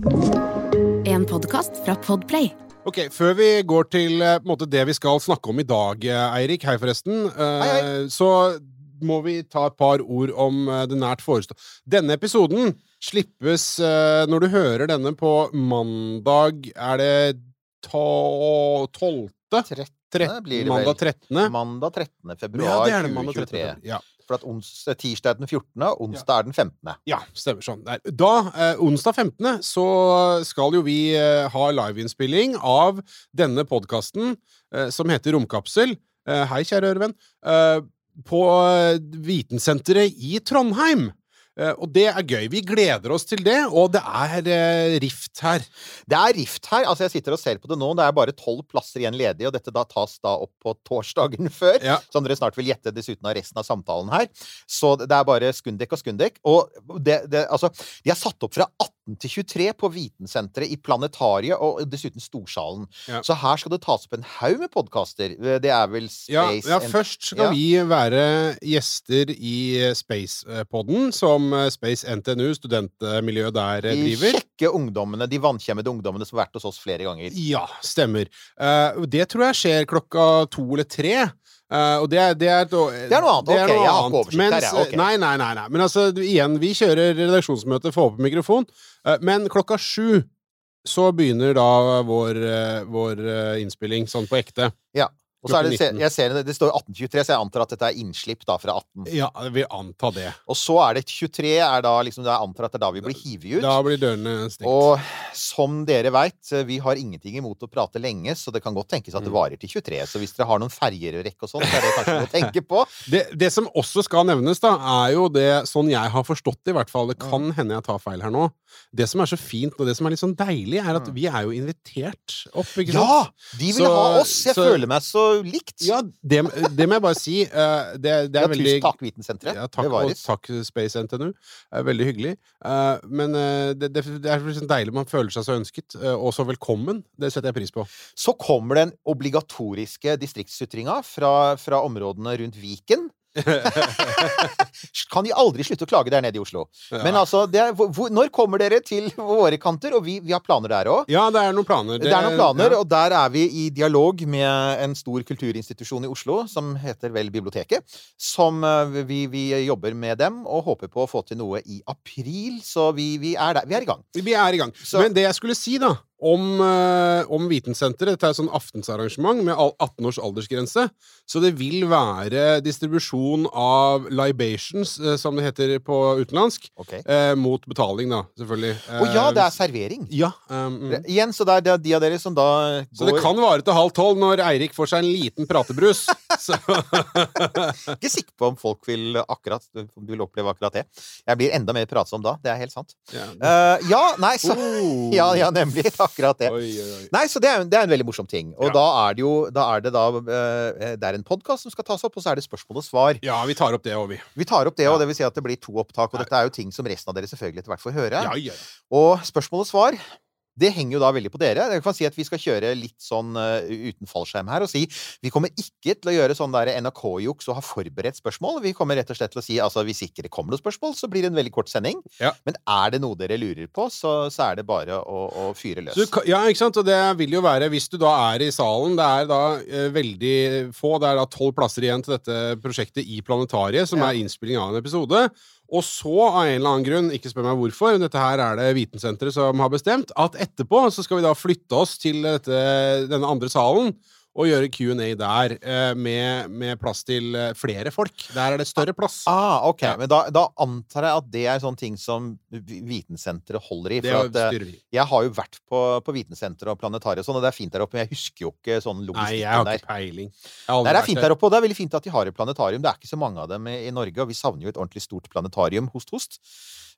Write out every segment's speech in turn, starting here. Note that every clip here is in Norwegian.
En podkast fra Podplay. Ok, Før vi går til eh, på måte, det vi skal snakke om i dag, eh, Eirik, hei forresten, eh, Hei, hei. så må vi ta et par ord om det nært forestående. Denne episoden slippes når du hører denne på mandag Er det to- 12.? 13. Trett- blir det vel. mandag 13. Mandag 13. Ja, det er det, mandag 2023. 13. Ja. For at ons, tirsdag er den 14., onsdag er den 15. Ja, stemmer sånn. Der. Da, eh, onsdag 15., så skal jo vi eh, ha liveinnspilling av denne podkasten eh, som heter Romkapsel. Eh, hei, kjære ørevenn. Eh, på eh, Vitensenteret i Trondheim. Eh, og det er gøy. Vi gleder oss til det, og det er eh, rift her. Det er rift her. altså Jeg sitter og ser på det nå. Det er bare tolv plasser igjen ledig, og dette da tas da opp på torsdagen før. Ja. Som dere snart vil gjette dessuten av resten av samtalen her. Så det er bare Skundek og Skundek. Og det, det, altså, de er satt opp fra 18 til 23 på Vitensenteret i Planetariet og dessuten Storsalen. Ja. Så her skal det tas opp en haug med podkaster. Det er vel Space Ja, ja først skal Ja. vi være gjester i Space-podden, som Space NTNU, studentmiljøet der, driver. De kjekke ungdommene, de vannkjemmede ungdommene som har vært hos oss flere ganger. Ja, stemmer. Det tror jeg skjer klokka to eller tre. Eh, og det er, det er, det er noe annet. Ok, jeg har ikke oversikt her, jeg. Okay. Nei, nei, nei, nei. Men altså, igjen, vi kjører redaksjonsmøte, får på mikrofon. Uh, men klokka sju så begynner da vår, uh, vår eh, innspilling, sånn på ekte. Og så er det, jeg ser det, det står 1823, så jeg antar at dette er innslipp da fra 18. Ja, vi antar det. Og så er det 23, er da liksom, jeg antar at det er da vi blir hivet ut. Da blir dørene stengt. Og som dere veit, vi har ingenting imot å prate lenge, så det kan godt tenkes at det Mm. varer til 23. Så hvis dere har noen ferjer å rekke og sånn, så er det kanskje noe å tenke på. Det, det som også skal nevnes, da, er jo det sånn jeg har forstått det, i hvert fall. Det Mm. kan hende jeg tar feil her nå. Det som er så fint, og det som er litt sånn deilig, er at Mm. vi er jo invitert opp, ikke Ja! De vil Så- ha oss! Jeg så- føler meg så likt. Ja, det, det må jeg bare si. eh, det, det Ja, er veldig tusen takk, Vitensenteret. Ja, takk, og takk Space NTNU. Eh, veldig hyggelig. Eh, men eh, det, det, er liksom deilig. Man føler seg så ønsket, og så velkommen. Det setter jeg pris på. Så kommer den obligatoriske distriktssutringa fra, fra områdene rundt Viken. kan de aldri slutte å klage der nede i Oslo. Men altså, det er, hvor, når kommer dere til våre kanter? Og vi, vi har planer der òg. Ja, det er noen planer. Det er noen planer, ja. og der er vi i dialog med en stor kulturinstitusjon i Oslo som heter vel Biblioteket. Som eh, vi, vi jobber med dem og håper på å få til noe i april. Så vi, vi, er, der, vi er i gang. Vi er i gang. Så- Men det jeg skulle si, da, om, eh, om Vitensenteret Dette er et sånn aftensarrangement med 18 års aldersgrense. Så det vil være distribusjon av libations, eh, som det heter på utenlandsk, okay. eh, mot betaling, da, selvfølgelig. Og ja, det er servering. Ja. um, mm. Igjen, så det er de av dere som da går Så det kan vare til halv tolv når Eirik får seg en liten pratebrus. Ikke sikker på om folk vil akkurat om du vil oppleve akkurat det. Jeg blir enda mer pratsom da. Det er helt sant. ja. uh, ja, nei, så Oh. Ja, ja, nemlig. Akkurat det. Oi, oi. Nei, så det er, det er en veldig morsom ting. Og Ja. da er det jo da er det da eh, Det er en podkast som skal tas opp, og så er det spørsmål og svar. Ja, vi tar opp det òg, vi. Vi tar opp det, Ja. og det vil si at det blir to opptak. Og dette er jo ting som resten av dere selvfølgelig etter hvert får høre. Ja, ja. Og spørsmål og svar det henger jo da veldig på dere. Jeg kan si at Vi skal kjøre litt sånn uh, uten fallskjerm her og si vi kommer ikke til å gjøre sånn NRK-juks og ha forberedt spørsmål. Vi kommer rett og slett til å si altså hvis ikke det kommer noen spørsmål, så blir det en veldig kort sending. Ja. Men er det noe dere lurer på, så, så er det bare å, å fyre løs. Du ja, ikke sant? Og det vil jo være, hvis du da er i salen Det er da eh, veldig få, det er da tolv plasser igjen til dette prosjektet i Planetariet, som Ja. er innspilling av en episode. Og så, av en eller annen grunn, ikke spør meg hvorfor, dette her er det Vitensenteret som har bestemt, at etterpå så skal vi da flytte oss til dette, denne andre salen og gjøre Q&A der, eh, med, med plass til eh, flere folk. Der er det større plass. Ah, ok. Ja. Men da, da antar jeg at det er sånne ting som Vitensenteret holder i. Det at, eh, jeg har jo vært på, på Vitensenteret og Planetariet og sånn, og det er fint der oppe, men jeg husker jo ikke sånn Nei, jeg har logistikken der. ikke peiling. Har Nei, det er fint der oppe, og det er veldig fint at de har et planetarium. Det er ikke så mange av dem i, i Norge, og vi savner jo et ordentlig stort planetarium. Host, host.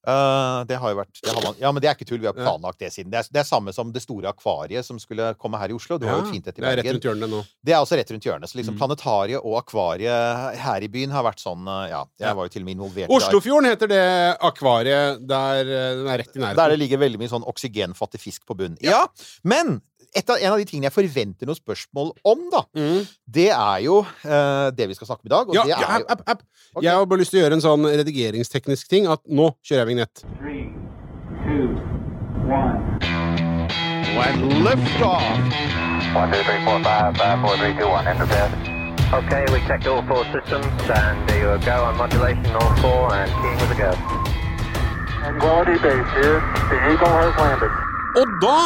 Eh, det har jo vært det har man, Ja, men det er ikke tull. Vi har planlagt det siden. Det er, det er samme som det store akvariet som skulle komme her i Oslo. Du var jo fint det er rett rundt hjørnet nå. Det er også rett rundt hjørnet. Så liksom Mm. planetariet og akvariet her i byen har vært sånn eh, Ja, jeg var jo til og med involvert Oslofjorden heter det akvariet der eh, den er rett i nærheten. Der det ligger veldig mye sånn oksygenfattig fisk på bunnen. Ja, men et av, en av de tingene jeg forventer noen spørsmål om, da, Mm. det er jo uh, det vi skal snakke om i dag. Og Ja, det ja, er app, app, app. Okay. Jeg har bare lyst til å gjøre en sånn redigeringsteknisk ting at nå kjører jeg vignett. Three, two, one. When liftoff! One, two, three, four, five, five, four, three, two, one. Enter bed. Okay, we checked all four systems, and there you go on modulation, all four, and keying with a go. Tranquility Base here. The Eagle has landed. Og da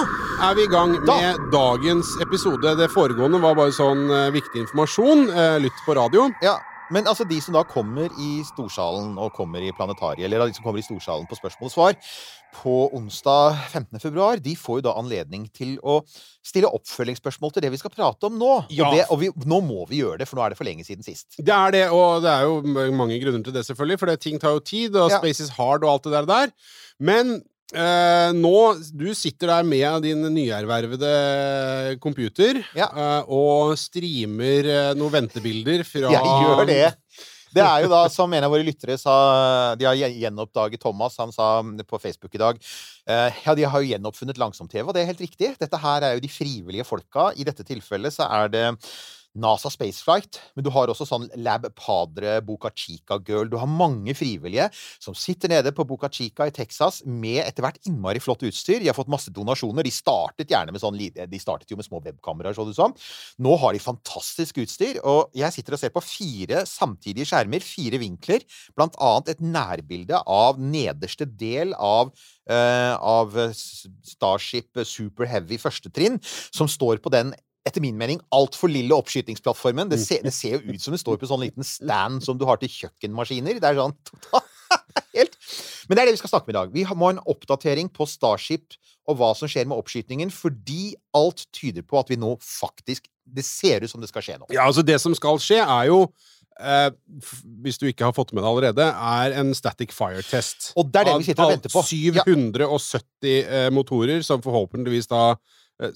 er vi i gang Da. med dagens episode. Det foregående var bare sånn uh, viktig informasjon. Uh, lytt på radio. Ja, men altså de som da kommer i Storsalen og kommer i Planetariet, eller de som kommer i Storsalen på spørsmål og svar på onsdag 15. februar, de får jo da anledning til å stille oppfølgingsspørsmål til det vi skal prate om nå. Ja. Og, det, og vi, nå må vi gjøre det, for nå er det for lenge siden sist. Det er det, og det er jo mange grunner til det, selvfølgelig, for det, ting tar jo tid, og Ja. space is hard og alt det der der. Men eh, nå Du sitter der med din nyervervede computer Ja. eh, og streamer eh, noen ventebilder fra Jeg gjør det. Det er jo da, som en av våre lyttere sa De har gjenoppdaget Thomas. Han sa på Facebook i dag eh, Ja, de har jo gjenoppfunnet langsom-TV, og det er helt riktig. Dette her er jo de frivillige folka. I dette tilfellet så er det NASA Spaceflight, men du har også sånn Lab Padre, Boca Chica Girl. Du har mange frivillige som sitter nede på Boca Chica i Texas med etter hvert innmari flott utstyr. De har fått masse donasjoner. De startet gjerne med sånn De startet jo med små webkameraer, så du sånn. Nå har de fantastisk utstyr, og jeg sitter og ser på fire samtidige skjermer, fire vinkler, blant annet et nærbilde av nederste del av eh, av Starship Super Heavy første trinn, som står på den etter min mening altfor lille oppskytingsplattformen. Det ser, det ser jo ut som det står på sånn liten stand som du har til kjøkkenmaskiner. Det er sånn helt Men det er det vi skal snakke om i dag. Vi har- må ha en oppdatering på Starship og hva som skjer med oppskytingen, fordi alt tyder på at vi nå faktisk Det ser ut som det skal skje nå. Ja, altså Det som skal skje, er jo eh, Hvis du ikke har fått med det allerede, er en static fire-test. Og det er det vi sitter og venter på. Av 770 eh, motorer som forhåpentligvis da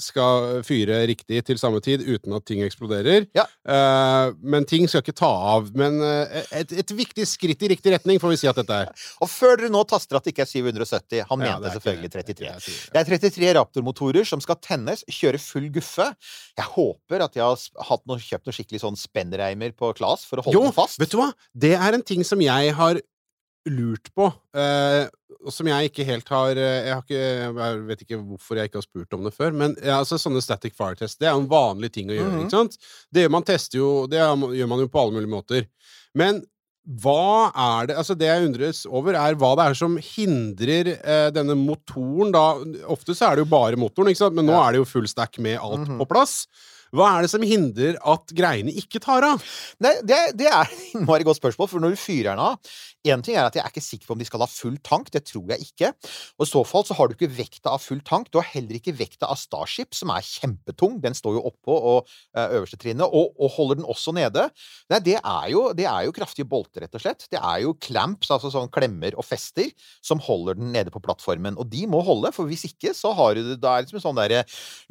skal fyre riktig til samme tid uten at ting eksploderer. Ja. Uh, men ting skal ikke ta av. Men uh, et, et viktig skritt i riktig retning, får vi si at dette er. Og før dere nå taster at det ikke er 770 Han Ja, mente selvfølgelig ikke- 33. jeg sier det. Det er 33 Raptor-motorer som skal tennes, kjøre full guffe. Jeg håper at jeg har noe, kjøpt noen skikkelig sånn spennreimer på Claes for å holde Jo, den fast. vet du hva? Det er en ting som jeg har lurt på, eh, og som jeg ikke helt har eh, Jeg har ikke Jeg vet ikke hvorfor jeg ikke har spurt om det før, men ja, altså, sånne static fire test, det er jo en vanlig ting å gjøre, Mhm. ikke sant? Det gjør man tester jo Det gjør man jo på alle mulige måter. Men hva er det Altså, det jeg undres over, er hva det er som hindrer eh, denne motoren, da Ofte så er det jo bare motoren, ikke sant? Men nå Ja. er det jo full stack med alt Mhm. på plass. Hva er det som hindrer at greiene ikke tar av? Nei, det, det er et innmari godt spørsmål, for når du fyrer den av En ting er at jeg er ikke sikker på om de skal ha full tank, det tror jeg ikke. Og i så fall så har du ikke vekta av full tank. Du har heller ikke vekta av Starship, som er kjempetung. Den står jo oppå og eh, øverste trinnet, og, og holder den også nede. Nei, det er, jo, det er jo kraftige bolter, rett og slett. Det er jo clamps, altså sånn klemmer og fester, som holder den nede på plattformen. Og de må holde, for hvis ikke så har du det Da er det som en sånn derre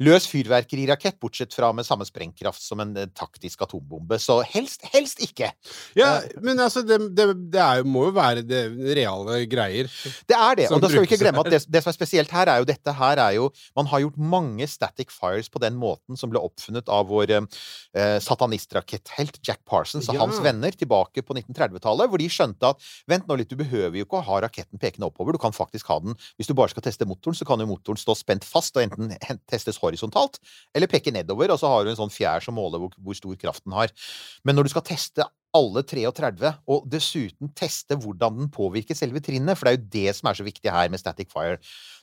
løs fyrverkerirakett, bortsett fra med samme sprengkraft som en eh, taktisk atombombe. Så helst, helst ikke. Ja, men altså, det, det, det er, jo- må jo være det reale greier. Det er det. Og da skal vi ikke glemme at det, det som er spesielt her, er jo dette her er jo Man har gjort mange static fires på den måten som ble oppfunnet av vår eh, satanistkraketthelt Jack Parsons og Ja. hans venner tilbake på 1930-tallet, hvor de skjønte at vent nå litt, du behøver jo ikke å ha raketten pekende oppover, du kan faktisk ha den Hvis du bare skal teste motoren, så kan jo motoren stå spent fast og enten testes horisontalt eller peke nedover, og så har du en sånn fjær som måler hvor, hvor stor kraften har. Men når du skal teste alle 33, og dessuten teste hvordan den påvirker selve trinnet, for det er jo det som er så viktig her med static fire.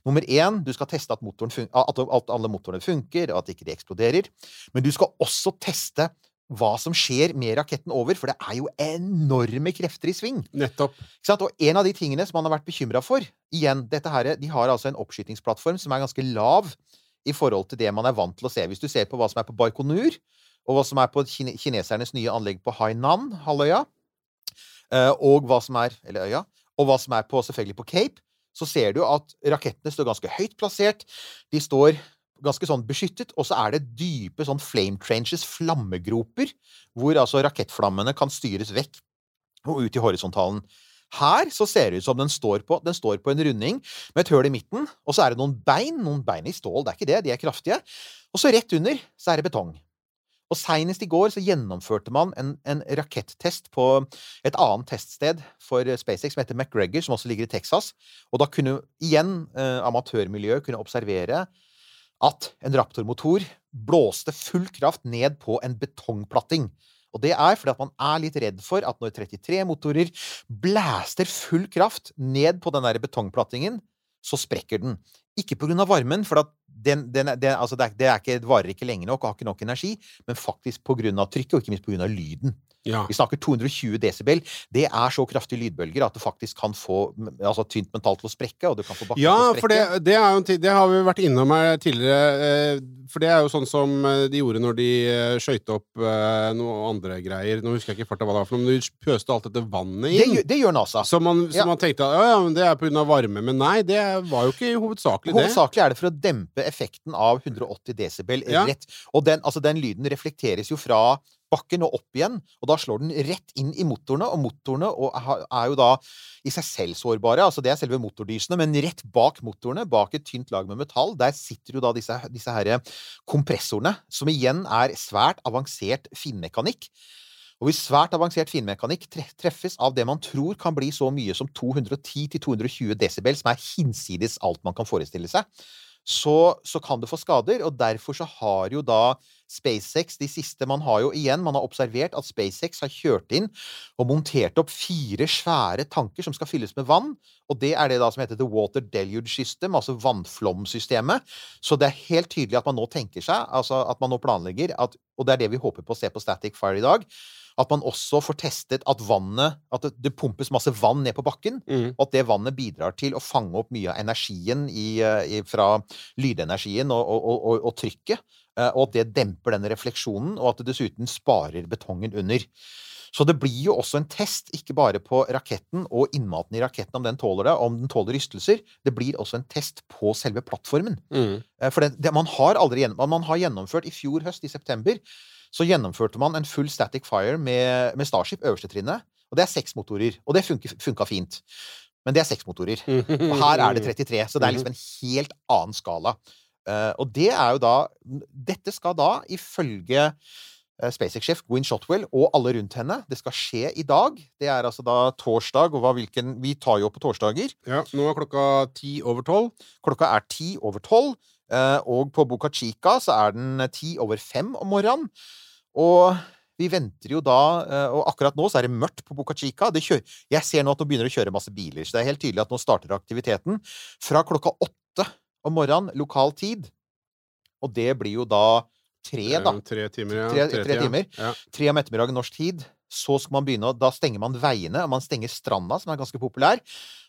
Nummer én, du skal teste at, fun at, at alle motorene funker, og at ikke de eksploderer. Men du skal også teste hva som skjer med raketten over, for det er jo enorme krefter i sving. Nettopp. Og en av de tingene som man har vært bekymra for Igjen, dette her, de har altså en oppskytingsplattform som er ganske lav i forhold til det man er vant til å se. Hvis du ser på hva som er på Baikonur, og hva som er på kine kinesernes nye anlegg på Hainan-halvøya, eh, og hva som er Eller øya. Og hva som er på, selvfølgelig på Cape, så ser du at rakettene står ganske høyt plassert. De står ganske sånn beskyttet, og så er det dype sånn flame trenches, flammegroper, hvor altså rakettflammene kan styres vekk og ut i horisontalen. Her så ser det ut som den står på, den står på en runding med et høl i midten, og så er det noen bein, noen bein i stål, det er ikke det, de er kraftige. Og så rett under så er det betong. Og seinest i går så gjennomførte man en, en rakettest på et annet teststed for eh, SpaceX som heter McGregor, som også ligger i Texas. Og da kunne igjen eh, amatørmiljøet kunne observere at en Raptor-motor blåste full kraft ned på en betongplatting. Og det er fordi at man er litt redd for at når 33 motorer blæster full kraft ned på den der betongplattingen, så sprekker den. Ikke av varmen, for at den, den, den, altså det, er, det er ikke, det varer ikke lenge nok og har ikke nok energi, men faktisk av trykket, og ikke minst av lyden. Ja. Vi snakker 220 desibel. Det er så kraftige lydbølger at det faktisk kan få altså, tynt mental til å sprekke, og du kan få bakken Ja, til å for det, sprekke. det, er jo, det har vi vært innom her tidligere. eh, For det er jo sånn som eh, de gjorde når de skøyte opp noen noe andre greier. Nå husker jeg ikke farta hva det var for noe, men de pøste alt dette vannet Det, inn. gjør- det gjør NASA. Så man, så Ja. man tenkte at ja, ja, men det er pga. varme. Men nei, det var jo ikke hovedsakelig det. Hovedsakelig er det for å dempe effekten av 180 desibel Ja. rett. Og den, altså den lyden reflekteres jo fra bakken og opp igjen, og da slår den rett inn i motorene, og motorene er er jo da i seg selv sårbare. Altså det er selve motordysene, men rett bak motorene, bak et tynt lag med metall, der sitter jo da disse, disse herre kompressorene, som igjen er svært avansert finmekanikk. Og hvis svært avansert finmekanikk treffes av det man tror kan bli så mye som 210-220 desibel, som er hinsides alt man kan forestille seg, så, så kan det få skader. Og derfor så har jo da SpaceX de siste Man har jo igjen man har observert at SpaceX har kjørt inn og montert opp fire svære tanker som skal fylles med vann. Og det er det da som heter The Water Deluge System, altså vannflomsystemet. Så det er helt tydelig at man nå tenker seg, altså at man nå planlegger at Og det er det vi håper på å se på Static Fire i dag. At man også får testet at vannet At det, det pumpes masse vann ned på bakken. Mm. Og at det vannet bidrar til å fange opp mye av energien i, eh, i, fra lydenergien og, og, og, og, og trykket. eh, Og at det demper den refleksjonen, og at det dessuten sparer betongen under. Så det blir jo også en test, ikke bare på raketten og innmaten i raketten, om den tåler det, om den tåler rystelser. Det blir også en test på selve plattformen. Mm. Eh, For det, det, man har gjennom, man har gjennomført i fjor høst, i september, så gjennomførte man en full static fire med, med Starship, øverste trinnet. Og det er seks motorer. Og det funka fint. Men det er seks motorer. Og her er det 33, så det er liksom en helt annen skala. Uh, og det er jo da Dette skal da, ifølge uh, SpaceX-sjef Gwyn Shotwell og alle rundt henne, det skal skje i dag. Det er altså da torsdag, og hva, hvilken Vi tar jo på torsdager. Ja, nå er klokka ti over tolv. Klokka er ti over tolv, eh, og på Boca Chica så er den ti over fem om morgenen. Og vi venter jo da eh, Og akkurat nå så er det mørkt på Boca Chica. Jeg ser nå at nå begynner det å kjøre masse biler, så det er helt tydelig at nå starter aktiviteten fra klokka åtte om morgenen, lokal tid. Og det blir jo da tre, da. Eh, Tre timer, ja. Tre- Tre tre timer. Ja. Tre om ettermiddagen norsk tid. Så skal man begynne, Da stenger man veiene, og man stenger stranda, som er ganske populær.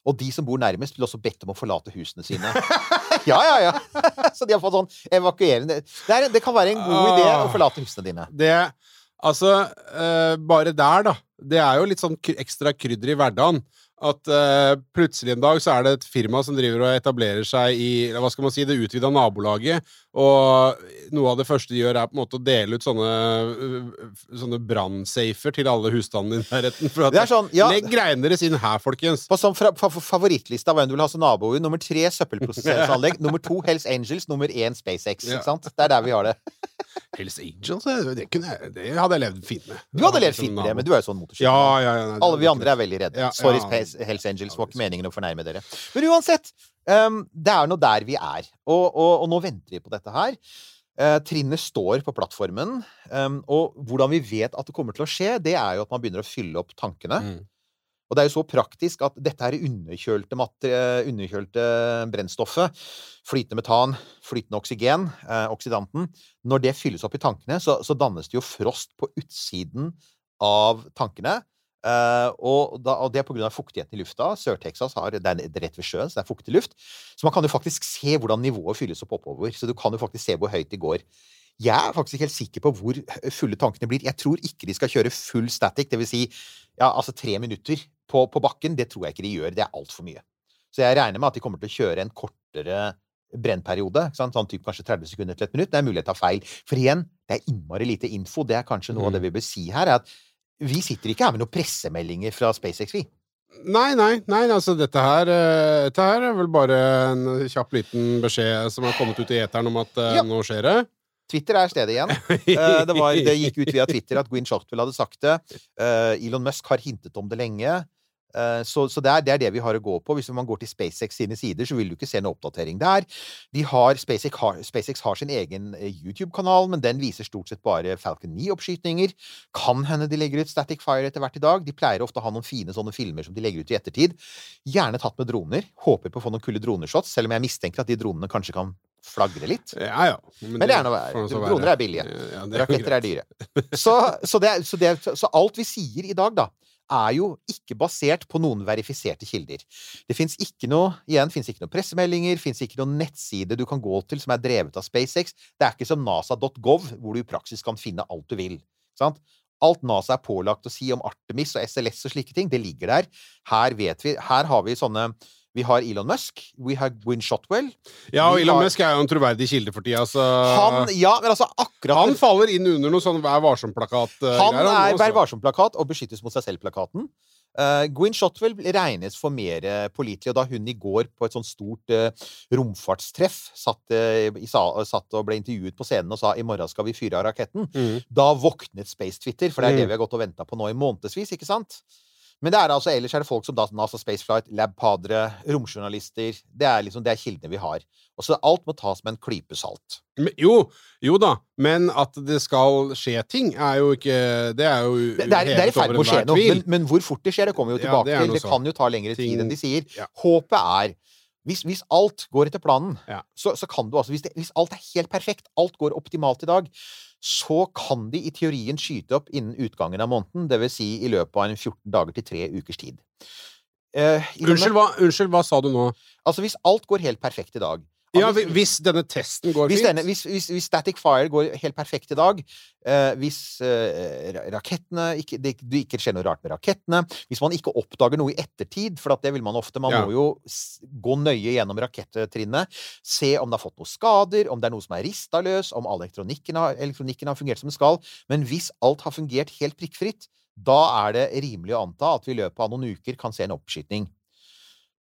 Og de som bor nærmest, blir også bedt om å forlate husene sine. ja, ja, ja. Så de har fått sånn evakuerende det, er, det kan være en god idé å Ah. forlate husene dine. Det Altså, uh, bare der, da. Det er jo litt sånn ekstra krydder i hverdagen. At uh, plutselig en dag så er det et firma som driver og etablerer seg i hva skal man si, det utvida nabolaget. Og noe av det første de gjør, er på en måte å dele ut sånne, sånne brannsafer til alle husstandene i nærheten. For at, sånn, ja. Legg greiene deres inn her, folkens! På sånn fra, fa, fa- favorittlista hvem du vil ha som naboer. Nummer tre søppelprosesseringsanlegg, nummer to Hells Angels. Nummer én SpaceX. Ja. Ikke sant? Det er der vi har det. Hells Angels, det, jeg- det hadde jeg levd fint med. Du hadde levd fint med det, men du er jo sånn motorsykkel. Ja, ja, ja. Alle vi andre er veldig redde. Sorry. Hells Angels. Var ikke meningen å fornærme dere. Men uansett, ehm, det er nå der vi er. Og, og, og nå venter vi på dette her. Uh, trinnet står på plattformen. Um, og hvordan vi vet at det kommer til å skje, det er jo at man begynner å fylle opp tankene. Mm. Og det er jo så praktisk at dette er underkjølte, eh, underkjølte brennstoffet, flytende metan, flytende oksygen, eh, oksidanten, når det fylles opp i tankene, så, så dannes det jo frost på utsiden av tankene. Eh, og, da, og det er av fuktigheten i lufta. Sør-Texas har, det er rett ved sjøen, så det er fuktig luft. Så man kan jo faktisk se hvordan nivået fylles opp oppover. Så du kan jo faktisk se hvor høyt det går. Jeg er faktisk ikke helt sikker på hvor fulle tankene blir. Jeg tror ikke de skal kjøre full static, det vil si ja, altså tre minutter på, på bakken. Det tror jeg ikke de gjør. Det er altfor mye. Så jeg regner med at de kommer til å kjøre en kortere brennperiode. sant? Sånn typ kanskje 30 sekunder til et minutt. Det er mulighet å ta feil. For igjen, det er innmari lite info. Det er kanskje noe av det vi bør si her. er at vi sitter ikke her med noen pressemeldinger fra SpaceX, vi. Nei, nei, nei, altså dette her, eh, dette her er vel bare en kjapp liten beskjed som har kommet ut i eteren om at eh, Ja. nå skjer det. Twitter er stedet igjen. Eh, det, var, det gikk ut via Twitter at Gwyn Shotwell hadde sagt det. Elon Musk har hintet om det lenge. Eh, Så, så det, er, det er det vi har å gå på. Hvis man går til SpaceX sine sider, så vil du ikke se noe oppdatering der. De har, SpaceX, har, SpaceX har sin egen eh, YouTube-kanal, men den viser stort sett bare Falcon 9-oppskytninger. Kan hende de legger ut Static Fire etter hvert i dag. De pleier ofte å ha noen fine sånne filmer som de legger ut i ettertid. Gjerne tatt med droner. Håper på å få noen kule droneshots, selv om jeg mistenker at de dronene kanskje kan flagre litt. Ja, ja. Men det er noe Droner er billige. Ja, er Raketter er dyre. Så, så, det, så, det, så alt vi sier i dag, da, er jo ikke basert på noen verifiserte kilder. Det fins ikke noe igjen, finnes ikke noen pressemeldinger, fins ikke noen nettside du kan gå til som er drevet av SpaceX. Det er ikke som nasa.gov, hvor du i praksis kan finne alt du vil. Sant? Alt NASA er pålagt å si om Artemis og SLS og slike ting, det ligger der. Her vet vi Her har vi sånne Vi har Elon Musk, We have Gwyn Shotwell. Ja, og Elon har- Musk er jo en troverdig kilde for tida, så Han Ja, men altså akkurat Han faller inn under noe sånn Vær varsom-plakat. eh, Han er. Vær varsom-plakat og beskyttes mot seg selv-plakaten. Uh, Gwyn Shotwell regnes for mer uh, pålitelig, og da hun i går på et sånt stort uh, romfartstreff satt, uh, i sa, satt og ble intervjuet på scenen og sa 'i morgen skal vi fyre av raketten', mm. da våknet Space Twitter, for det er det Mm. vi har gått og venta på nå i månedsvis, ikke sant? Men det er altså, ellers er det folk som da, NASA Spaceflight, lab-padere, romjournalister Det er liksom, det er kildene vi har. Og så alt må tas med en klype salt. Men, jo, jo da, men at det skal skje ting, er jo ikke Det er jo Det, det, er, det er i ferd med å skje noe, men, men hvor fort det skjer, det kommer vi jo Ja, det til. Det kan jo ta lengre tid enn de sier. ja. Håpet er hvis, hvis alt går etter planen, Ja. så, så kan du altså hvis, hvis alt er helt perfekt, alt går optimalt i dag, så kan de i teorien skyte opp innen utgangen av måneden, dvs. Si i løpet av en 14 dager til tre ukers tid. Eh, Unnskyld, hva, unnskyld, hva sa du nå? Altså, hvis alt går helt perfekt i dag Ja, hvis- denne testen går hvis, fint denne, hvis, hvis, hvis Static Fire går helt perfekt i dag, eh, hvis eh, rakettene ikke, det, det ikke skjer noe rart med rakettene Hvis man ikke oppdager noe i ettertid, for det vil man ofte Man Ja. må jo gå nøye gjennom rakettrinnet, se om det har fått noen skader, om det er noe som er rista løs, om all elektronikken har, elektronikken har fungert som den skal. Men hvis alt har fungert helt prikkfritt, da er det rimelig å anta at vi i løpet av noen uker kan se en oppskyting.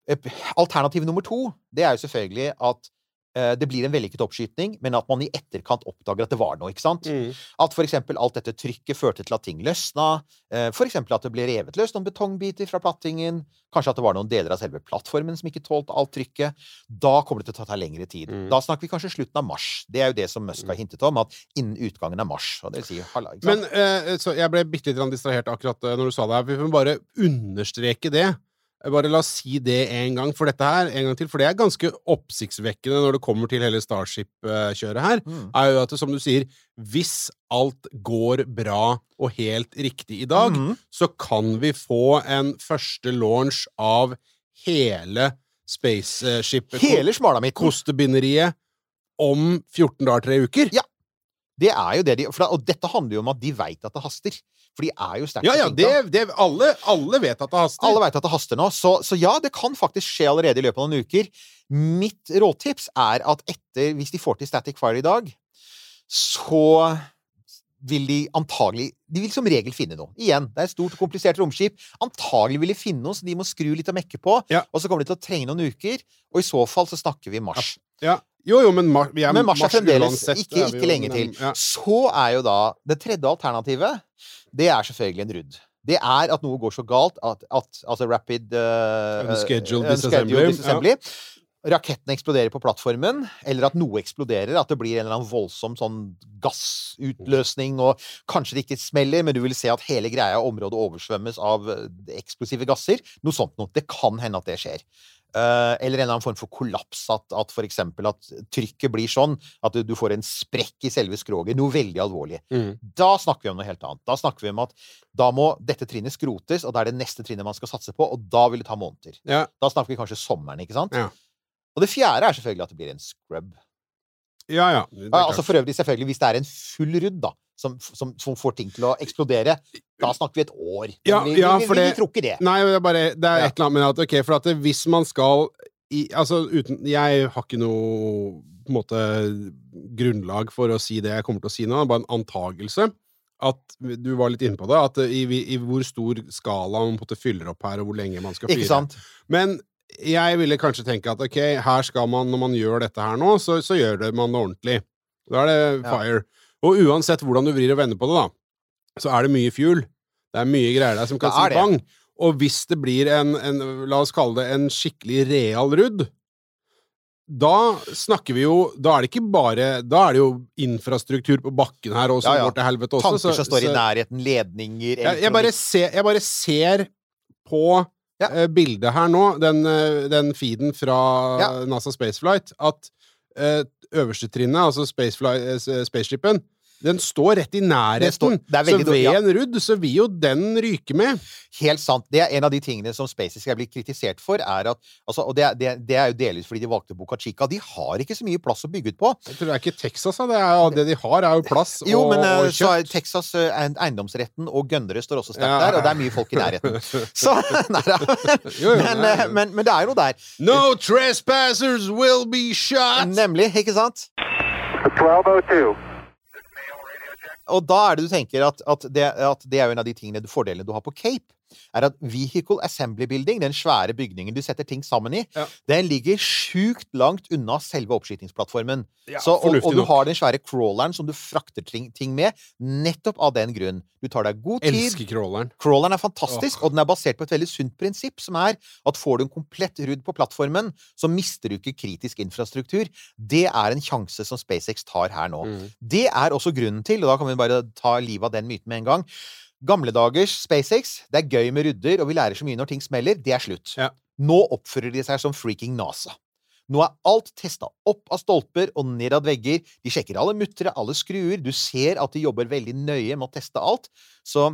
Eh, Alternativ nummer to, det er jo selvfølgelig at eh, det blir en vellykket oppskyting, men at man i etterkant oppdager at det var noe. ikke sant? Mm. At eksempel alt dette trykket førte til at ting løsna. F.eks. For eksempel at det ble revet løs noen betongbiter fra plattingen. Kanskje at det var noen deler av selve plattformen som ikke tålte alt trykket. Da kommer det til å ta lengre tid. Mm. Da snakker vi kanskje slutten av mars. Det er jo det som Musk har hintet om, at innen utgangen av mars. Og det vil si, sant? Men eh, så jeg ble bitte litt distrahert akkurat eh, når du sa det her. Vi må bare understreke det. Bare la oss si det en gang for dette her, en gang til, for det er ganske oppsiktsvekkende når det kommer til hele Starship-kjøret her. Mm. er jo at, det, som du sier, hvis alt går bra og helt riktig i dag, mm. så kan vi få en første launch av hele spaceship Hele smalamitten. kostebinderiet om 14 dager, tre uker. Ja. Det er jo det de for da, Og dette handler jo om at de veit at det haster. For de er jo sterkt Ja, ja, det, det, alle, alle vet at det haster. Alle vet at det haster nå, så, så ja, det kan faktisk skje allerede i løpet av noen uker. Mitt rådtips er at etter, hvis de får til Static Fire i dag, så vil de antagelig De vil som regel finne noe. Igjen, det er et stort og komplisert romskip. Antagelig vil de finne noe, så de må skru litt og mekke på. Ja. Og så kommer de til å trenge noen uker, og i så fall så snakker vi mars. Ja. Ja. Jo, jo, men mar er Men mars er fremdeles uansett, ikke, ikke lenge til. Ja. Så er jo da Det tredje alternativet, det er selvfølgelig en rudd. Det er at noe går så galt at, at altså rapid uh, Unscheduled disassembly. disassembly, ja. Raketten eksploderer på plattformen, eller at noe eksploderer. At det blir en eller annen voldsom sånn gassutløsning, og kanskje det ikke smeller, men du vil se at hele greia og området oversvømmes av eh, eksplosive gasser. Noe sånt noe. Det kan hende at det skjer. Eh, eller en eller annen form for kollaps. At, at for eksempel at trykket blir sånn at du, får en sprekk i selve skroget. Noe veldig alvorlig. Mm. Da snakker vi om noe helt annet. Da snakker vi om at da må dette trinnet skrotes, og det er det neste trinnet man skal satse på, og da vil det ta måneder. Ja. Da snakker vi kanskje sommeren, ikke sant? Ja. Og det fjerde er selvfølgelig at det blir en scrub. ja, ja. Altså for øvrig, selvfølgelig, hvis det er en full rudd, da, som, som, som får ting til å eksplodere, da snakker vi et år. Ja, vi, ja, vi, vi, vi tror ikke det. Nei, det er bare Det er Ja. et eller annet med at Ok, for at hvis man skal i, Altså, uten Jeg har ikke noe på måte grunnlag for å si det jeg kommer til å si nå, bare en antagelse. At Du var litt inne på det, at i, i hvor stor skala man måte fyller opp her, og hvor lenge man skal fyre. Men jeg ville kanskje tenke at ok, her skal man, når man gjør dette her nå, så, så gjør det man det ordentlig. Da er det Ja. Og uansett hvordan du vrir og vender på det, da, så er det mye fuel. Det er mye greier der som kan si bang. Og hvis det blir en, en La oss kalle det en skikkelig real rudd, da snakker vi jo Da er det ikke bare Da er det jo infrastruktur på bakken her også, Ja, ja. går til helvete også. Tanker som står i nærheten, ledninger jeg, jeg, bare ser, jeg bare ser på Ja. eh, bildet her nå, den, eh, den feeden fra. NASA Spaceflight, at øverste trinnet, altså eh, spaceshipen, den står rett i nærheten. står- det så ved dårlig, ja. en rudd så vil jo den ryke med. Helt sant. Det er en av de tingene som SpaceX er blitt kritisert for, er at altså, Og det, det, det er jo delvis fordi de valgte Boca Chica. De har ikke så mye plass å bygge ut på. Jeg tror det er ikke Texas, da. Det, er, det de har, er jo plass Jo, men eh, og så er kjøtt. Texas eh, eiendomsretten og gønnere står også sterkt Ja. der, og det er mye folk i nærheten. Så Nei da. Men, det eh, jo- men, men det er jo noe der. No trespassers will be shot! Nemlig, ikke sant? 1202. Og da er det du tenker at, at, det, at det er jo en av de tingene, fordelene du har på Cape. Er at Vehicle Assembly Building, den svære bygningen du setter ting sammen i, Ja. den ligger sjukt langt unna selve oppskytingsplattformen. Ja, Så, og, og du har den svære crawleren som du frakter ting, med, nettopp av den grunn. Du tar deg god tid. Elsker crawleren. Crawleren er fantastisk, og den er basert på et veldig sunt prinsipp, som er at får du en komplett rudd på plattformen, så mister du ikke kritisk infrastruktur. Det er en sjanse som SpaceX tar her nå. Mm. Det er også grunnen til, og da kan vi bare ta livet av den myten med en gang Gamle dagers SpaceX, det er gøy med rudder, og vi lærer så mye når ting smeller. Det er slutt. Ja. Nå oppfører de seg som freaking NASA. Nå er alt testa opp av stolper og ned av vegger. De sjekker alle muttere, alle skruer. Du ser at de jobber veldig nøye med å teste alt. Så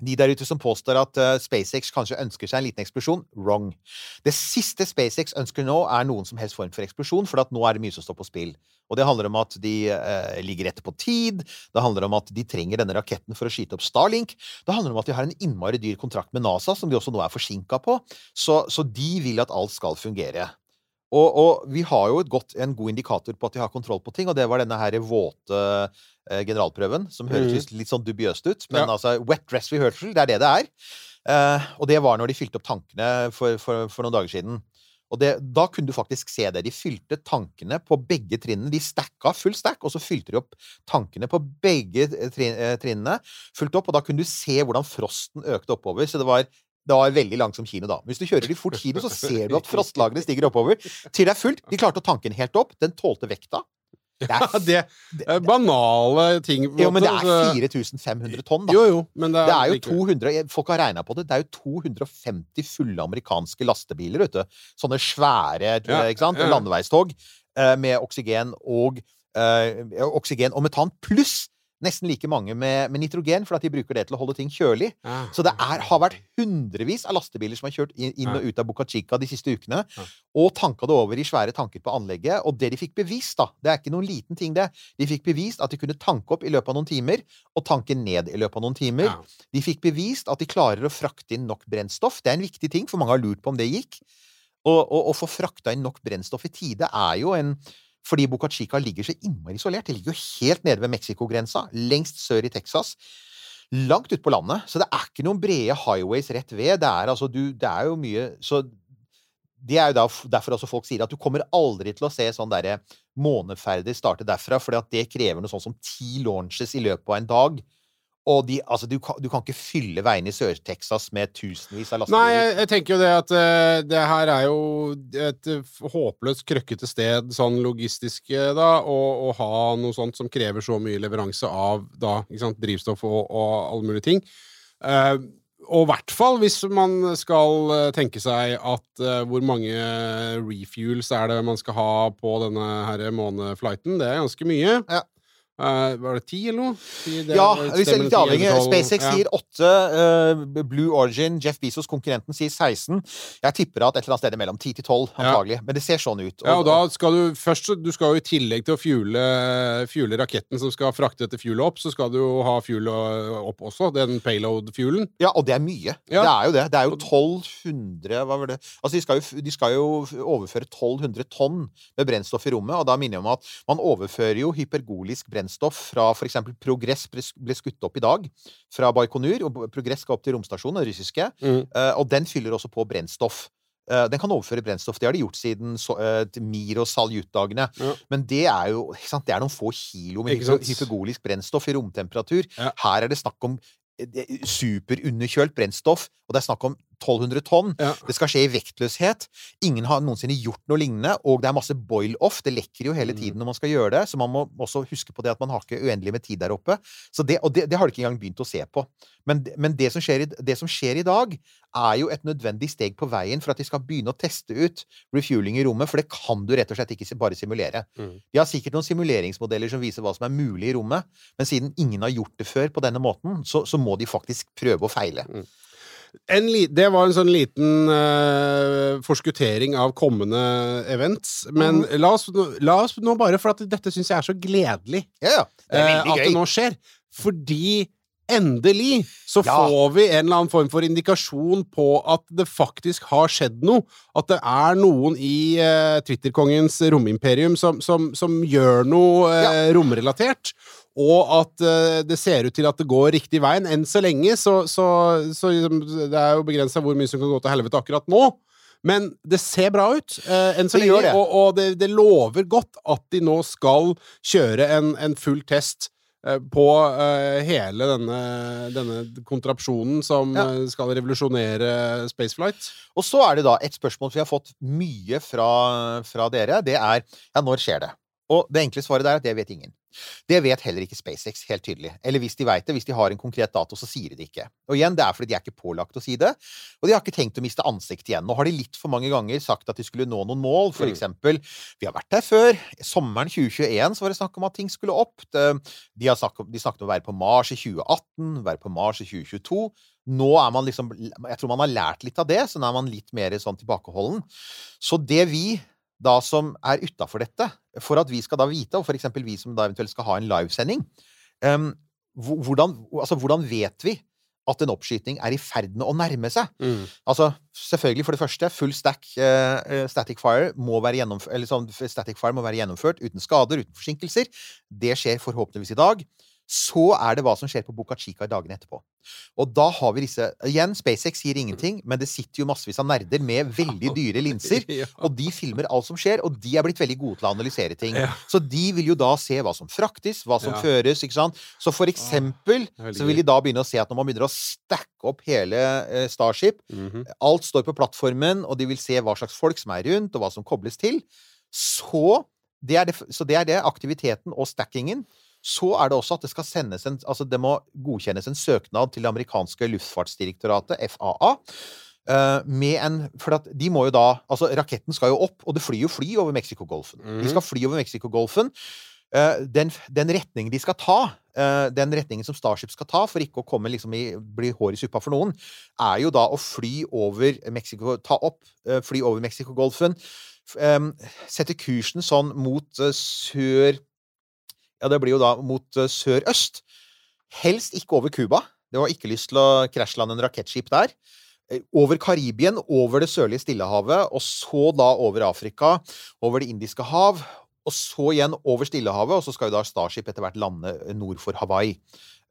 de der ute som påstår at uh, SpaceX kanskje ønsker seg en liten eksplosjon, wrong. Det siste SpaceX ønsker nå, er noen som helst form for eksplosjon, for nå er det mye som står på spill. Og det handler om at de uh, ligger etter på tid. Det handler om at de trenger denne raketten for å skyte opp Starlink. Det handler om at de har en innmari dyr kontrakt med NASA, som de også nå er forsinka på. Så, så de vil at alt skal fungere. Og, og vi har jo et godt, en god indikator på at de har kontroll på ting, og det var denne her våte eh, generalprøven, som høres mm. litt- sånn dubiøst ut. Men Ja. altså, wet dress rehearsal, det er det det er. Eh, og det var når de fylte opp tankene for, for, for noen dager siden. Og det, da kunne du faktisk se det. De fylte tankene på begge trinnene. De stacka full stack, og så fylte de opp tankene på begge eh, trinnene. Fulgt opp, og da kunne du se hvordan frosten økte oppover. Så det var det var veldig langsom kino, da. Hvis du kjører litt fort kino, så ser du at frostlagene stiger oppover. Til det er fullt. De klarte å tanke den helt opp. Den tålte vekta. Det Ja, er, det er banale ting. på jo, men det er 4500 tonn, da. Jo, jo, men det er, Det er jo 200 Folk har regna på det. Det er jo 250 fulle amerikanske lastebiler, vet du. Sånne svære Ja, ikke sant? ja. landeveistog eh, med oksygen og øh, oksygen og metan, pluss nesten like mange med, med nitrogen, for at de bruker det til å holde ting kjølig. Ja. Så det er, har vært hundrevis av lastebiler som har kjørt inn, inn og ut av Buca Chica de siste ukene, Ja. og tanka det over i svære tanker på anlegget. Og det de fikk bevist, da, det er ikke noen liten ting, det. De fikk bevist at de kunne tanke opp i løpet av noen timer, og tanke ned i løpet av noen timer. Ja. De fikk bevist at de klarer å frakte inn nok brennstoff. Det er en viktig ting, for mange har lurt på om det gikk. Å få frakta inn nok brennstoff i tide er jo en Fordi Boca Chica ligger så innmari isolert. Det ligger jo helt nede ved Mexicogrensa, lengst sør i Texas. Langt ute på landet. Så det er ikke noen brede highways rett ved. Det er altså du Det er jo mye Så det er jo derfor også folk sier at du kommer aldri til å se sånn derre måneferder starte derfra, fordi at det krever noe sånn som ti launches i løpet av en dag. Og de, altså, du, kan, du kan ikke fylle veiene i Sør-Texas med tusenvis av Nei, jeg, jeg tenker jo det at uh, det her er jo et eh, håpløst krøkkete sted sånn logistisk, eh, da, å ha noe sånt som krever så mye leveranse av da, sant, drivstoff og, og alle mulige ting. Og i hvert fall hvis man skal tenke seg at hvor mange refuels er det man skal ha på denne her måneflighten. Det er ganske mye. Ja. Eh, var det ti eller noe? Det Ja, hvis jeg er litt avhengig. SpaceX Ja. sier 8, Uh, Blue Origin, Jeff Bezos, konkurrenten, sier 16. Jeg tipper at et eller annet sted mellom 10 til 12, Ja. antagelig. Men det ser sånn ut. Ja, og da skal du først Du skal jo i tillegg til å fuele, fuele raketten som skal frakte dette fuelet opp, så skal du jo ha fuelet opp også. Den payload-fuelen. Ja, og det er mye. Ja. Det er jo det. Det er jo 1200 Hva var det? Altså, de skal, jo, de skal jo overføre 1200 tonn med brennstoff i rommet, og da minner jeg om at man overfører jo hypergolisk brennstoff fra f.eks. Progress ble skutt opp i dag fra Baikonur, og Progress skal opp til romstasjonen, den russiske, Mm. eh, og den fyller også på brennstoff. Eh, Den kan overføre brennstoff. Det har de gjort siden eh, Mir- og Saljut-dagene. Ja. Men det er jo? Det er noen få kilo med hypergolisk brennstoff i romtemperatur. Ja. Her er det snakk om superunderkjølt brennstoff, og det er snakk om 1200 tonn. Ja. Det skal skje i vektløshet. Ingen har noensinne gjort noe lignende, og det er masse boil-off. Det lekker jo hele Mm. tiden når man skal gjøre det, så man må også huske på det at man har ikke uendelig med tid der oppe. Så det, og det, det har de ikke engang begynt å se på. Men, men det, som i, det som skjer i dag, er jo et nødvendig steg på veien for at de skal begynne å teste ut refueling i rommet, for det kan du rett og slett ikke bare simulere. Mm. De har sikkert noen simuleringsmodeller som viser hva som er mulig i rommet, men siden ingen har gjort det før på denne måten, så, så må de faktisk prøve å feile. En li det var en sånn liten uh, forskuttering av kommende events. Men mm. la, oss, la oss nå bare, for at dette syns jeg er så gledelig Ja, ja. Det er uh, at det nå skjer. Fordi endelig så Ja. får vi en eller annen form for indikasjon på at det faktisk har skjedd noe. At det er noen i eh, Twitterkongens romimperium som, som, som gjør noe eh, romrelatert. Og at uh, det ser ut til at det går riktig veien. Enn så lenge så, så, så liksom, Det er jo begrensa hvor mye som kan gå til helvete akkurat nå. Men det ser bra ut uh, enn så lenge, det. og, og det, det lover godt at de nå skal kjøre en, en full test på eh, hele denne, denne kontrapsjonen som Ja. eh, skal revolusjonere spaceflight. Og så er det da et spørsmål som vi har fått mye fra, fra dere. Det er ja, når skjer det? Og det enkle svaret der er at det vet ingen. Det vet heller ikke SpaceX, helt tydelig. Eller hvis de veit det, hvis de har en konkret dato, så sier de det ikke. Og igjen, det er fordi de er ikke pålagt å si det, og de har ikke tenkt å miste ansikt igjen. Nå har de litt for mange ganger sagt at de skulle nå noen mål, for Mm. eksempel Vi har vært der før. Sommeren 2021 så var det snakk om at ting skulle opp. De, har snakket, om- de snakket om å være på Mars i 2018, være på Mars i 2022. Nå er man liksom Jeg tror man har lært litt av det, så nå er man litt mer sånn tilbakeholden. Så det vi da som er utafor dette, for at vi skal da vite, og eksempel vi som da eventuelt skal ha en livesending um, hvordan, altså, hvordan vet vi at en oppskyting er i ferd med å nærme seg? Altså, selvfølgelig, for det første, full stack eh, static fire må være Eller sånn, static fire må være gjennomført uten skader, uten forsinkelser. Det skjer forhåpentligvis i dag. Så er det hva som skjer på Boca Chica i dagene etterpå. Og da har vi disse Igjen, SpaceX sier ingenting, men det sitter jo massevis av nerder med veldig dyre linser. Og de filmer alt som skjer, og de er blitt veldig gode til å analysere ting. Så de vil jo da se hva som fraktes, hva som Ja. føres, ikke sant. Så for eksempel så vil de da begynne å se at når man begynner å stacke opp hele eh, Starship, Mhm. alt står på plattformen, og de vil se hva slags folk som er rundt, og hva som kobles til, så det er det, så det er det, aktiviteten og stackingen. Så er det også at det skal sendes en Altså, det må godkjennes en søknad til det amerikanske luftfartsdirektoratet, FAA. eh, med en For de må jo da Altså, raketten skal jo opp, og det flyr jo fly over Mexicogolfen. Mm. De skal fly over Mexicogolfen. Eh, den, den retningen de skal ta, eh, den retningen som Starship skal ta, for ikke å komme liksom i, bli hår i suppa for noen, er jo da å fly over Mexico Ta opp, fly over Mexicogolfen. Sette kursen sånn mot sør Ja, det blir jo da mot eh, sørøst. Helst ikke over Cuba. Det var ikke lyst til å krasjlande en rakettskip der. Eh, Over Karibien, over det sørlige Stillehavet, og så da over Afrika, over Det indiske hav, og så igjen over Stillehavet, og så skal jo da Starship etter hvert lande nord for Hawaii.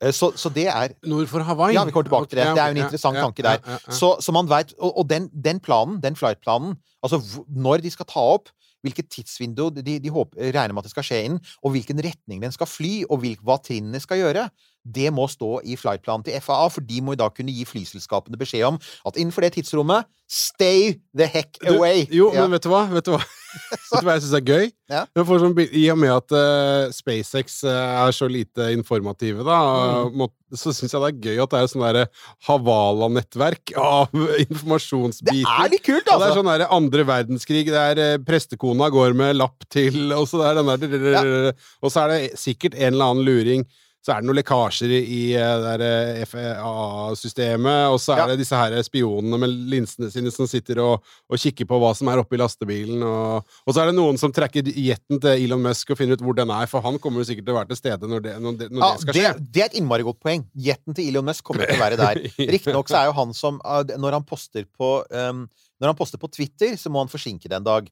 Eh, Så, så det er Nord for Hawaii? Ja, vi kommer tilbake til det. Det er jo en interessant ja, tanke der. ja, ja, ja. Så, så man vet, Og, og den, den planen, den flight-planen, altså når de skal ta opp, hvilket tidsvindu de, de håper, regner med at det skal skje innen, og hvilken retning den skal fly, og hvil, hva trinnene skal gjøre, det må stå i flight-planen til FAA, for de må da kunne gi flyselskapene beskjed om at innenfor det tidsrommet Stay the heck Du, away! jo, Ja. men vet du hva? Vet du hva? vet du hva jeg syns er gøy? Ja. Får sånn, I og med at uh, SpaceX eh, er så lite informative, da, Mm. må, så syns jeg det er gøy at det er sånn derre Havala-nettverk av informasjonsbiter. Det er litt kult, Og det er altså! sånn der andre verdenskrig der uh, prestekona går med lapp til, og så, der, den der, og så er det sikkert en eller annen luring. Så er det noen lekkasjer i, eh, det FAA-systemet, og så er Ja. det disse her spionene med linsene sine som sitter og, og kikker på hva som er oppi lastebilen, og, og så er det noen som trekker jetten til Elon Musk og finner ut hvor den er, for han kommer jo sikkert til å være til stede når det, når det, når Ja, det skal skje. det er et innmari godt poeng. Jetten til Elon Musk kommer til å være der. Riktignok så er jo han som Når han poster på um, Når han poster på Twitter, så må han forsinke det en dag.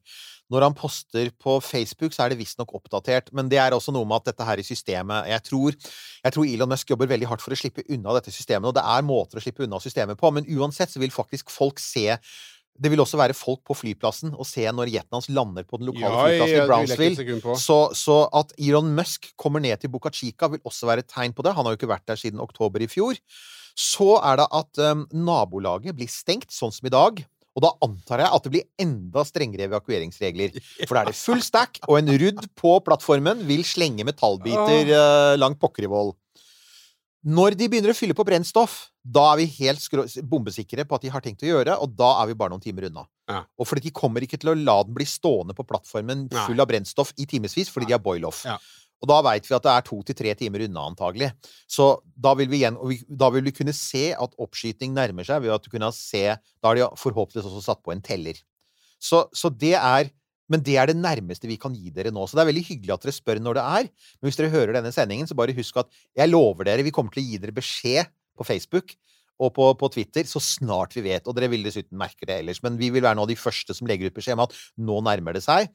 Når han poster på Facebook, så er det visstnok oppdatert. Men det er også noe med at dette her i systemet jeg tror, jeg tror Elon Musk jobber veldig hardt for å slippe unna dette systemet, og det er måter å slippe unna systemet på, men uansett så vil faktisk folk se det vil også være folk på flyplassen og se når jeten hans lander på den lokale Ja, flyplassen i Brownsville. Så, så at Elon Musk kommer ned til Buca Chica, vil også være et tegn på det. Han har jo ikke vært der siden oktober i fjor. Så er det at um, nabolaget blir stengt, sånn som i dag. Og da antar jeg at det blir enda strengere evakueringsregler. For da er det full stack, og en rudd på plattformen vil slenge metallbiter uh, langt pokker i vold. Når de begynner å fylle på brennstoff, da er vi helt bombesikre på at de har tenkt å gjøre, og da er vi bare noen timer unna. Ja. Og fordi de kommer ikke til å la den bli stående på plattformen full av brennstoff i timevis, fordi de har boil-off. Ja. Og da veit vi at det er to til tre timer unna, antagelig. Så da vil vi igjen vi, Da vil vi kunne se at oppskyting nærmer seg, ved at du kunne se Da har de forhåpentligvis også satt på en teller. Så, så det er Men det er det nærmeste vi kan gi dere nå. Så det er veldig hyggelig at dere spør når det er. Men hvis dere hører denne sendingen, så bare husk at jeg lover dere, vi kommer til å gi dere beskjed på Facebook og på, på Twitter så snart vi vet. Og dere vil dessuten merke det ellers. Men vi vil være nå de første som legger ut beskjed om at nå nærmer det seg.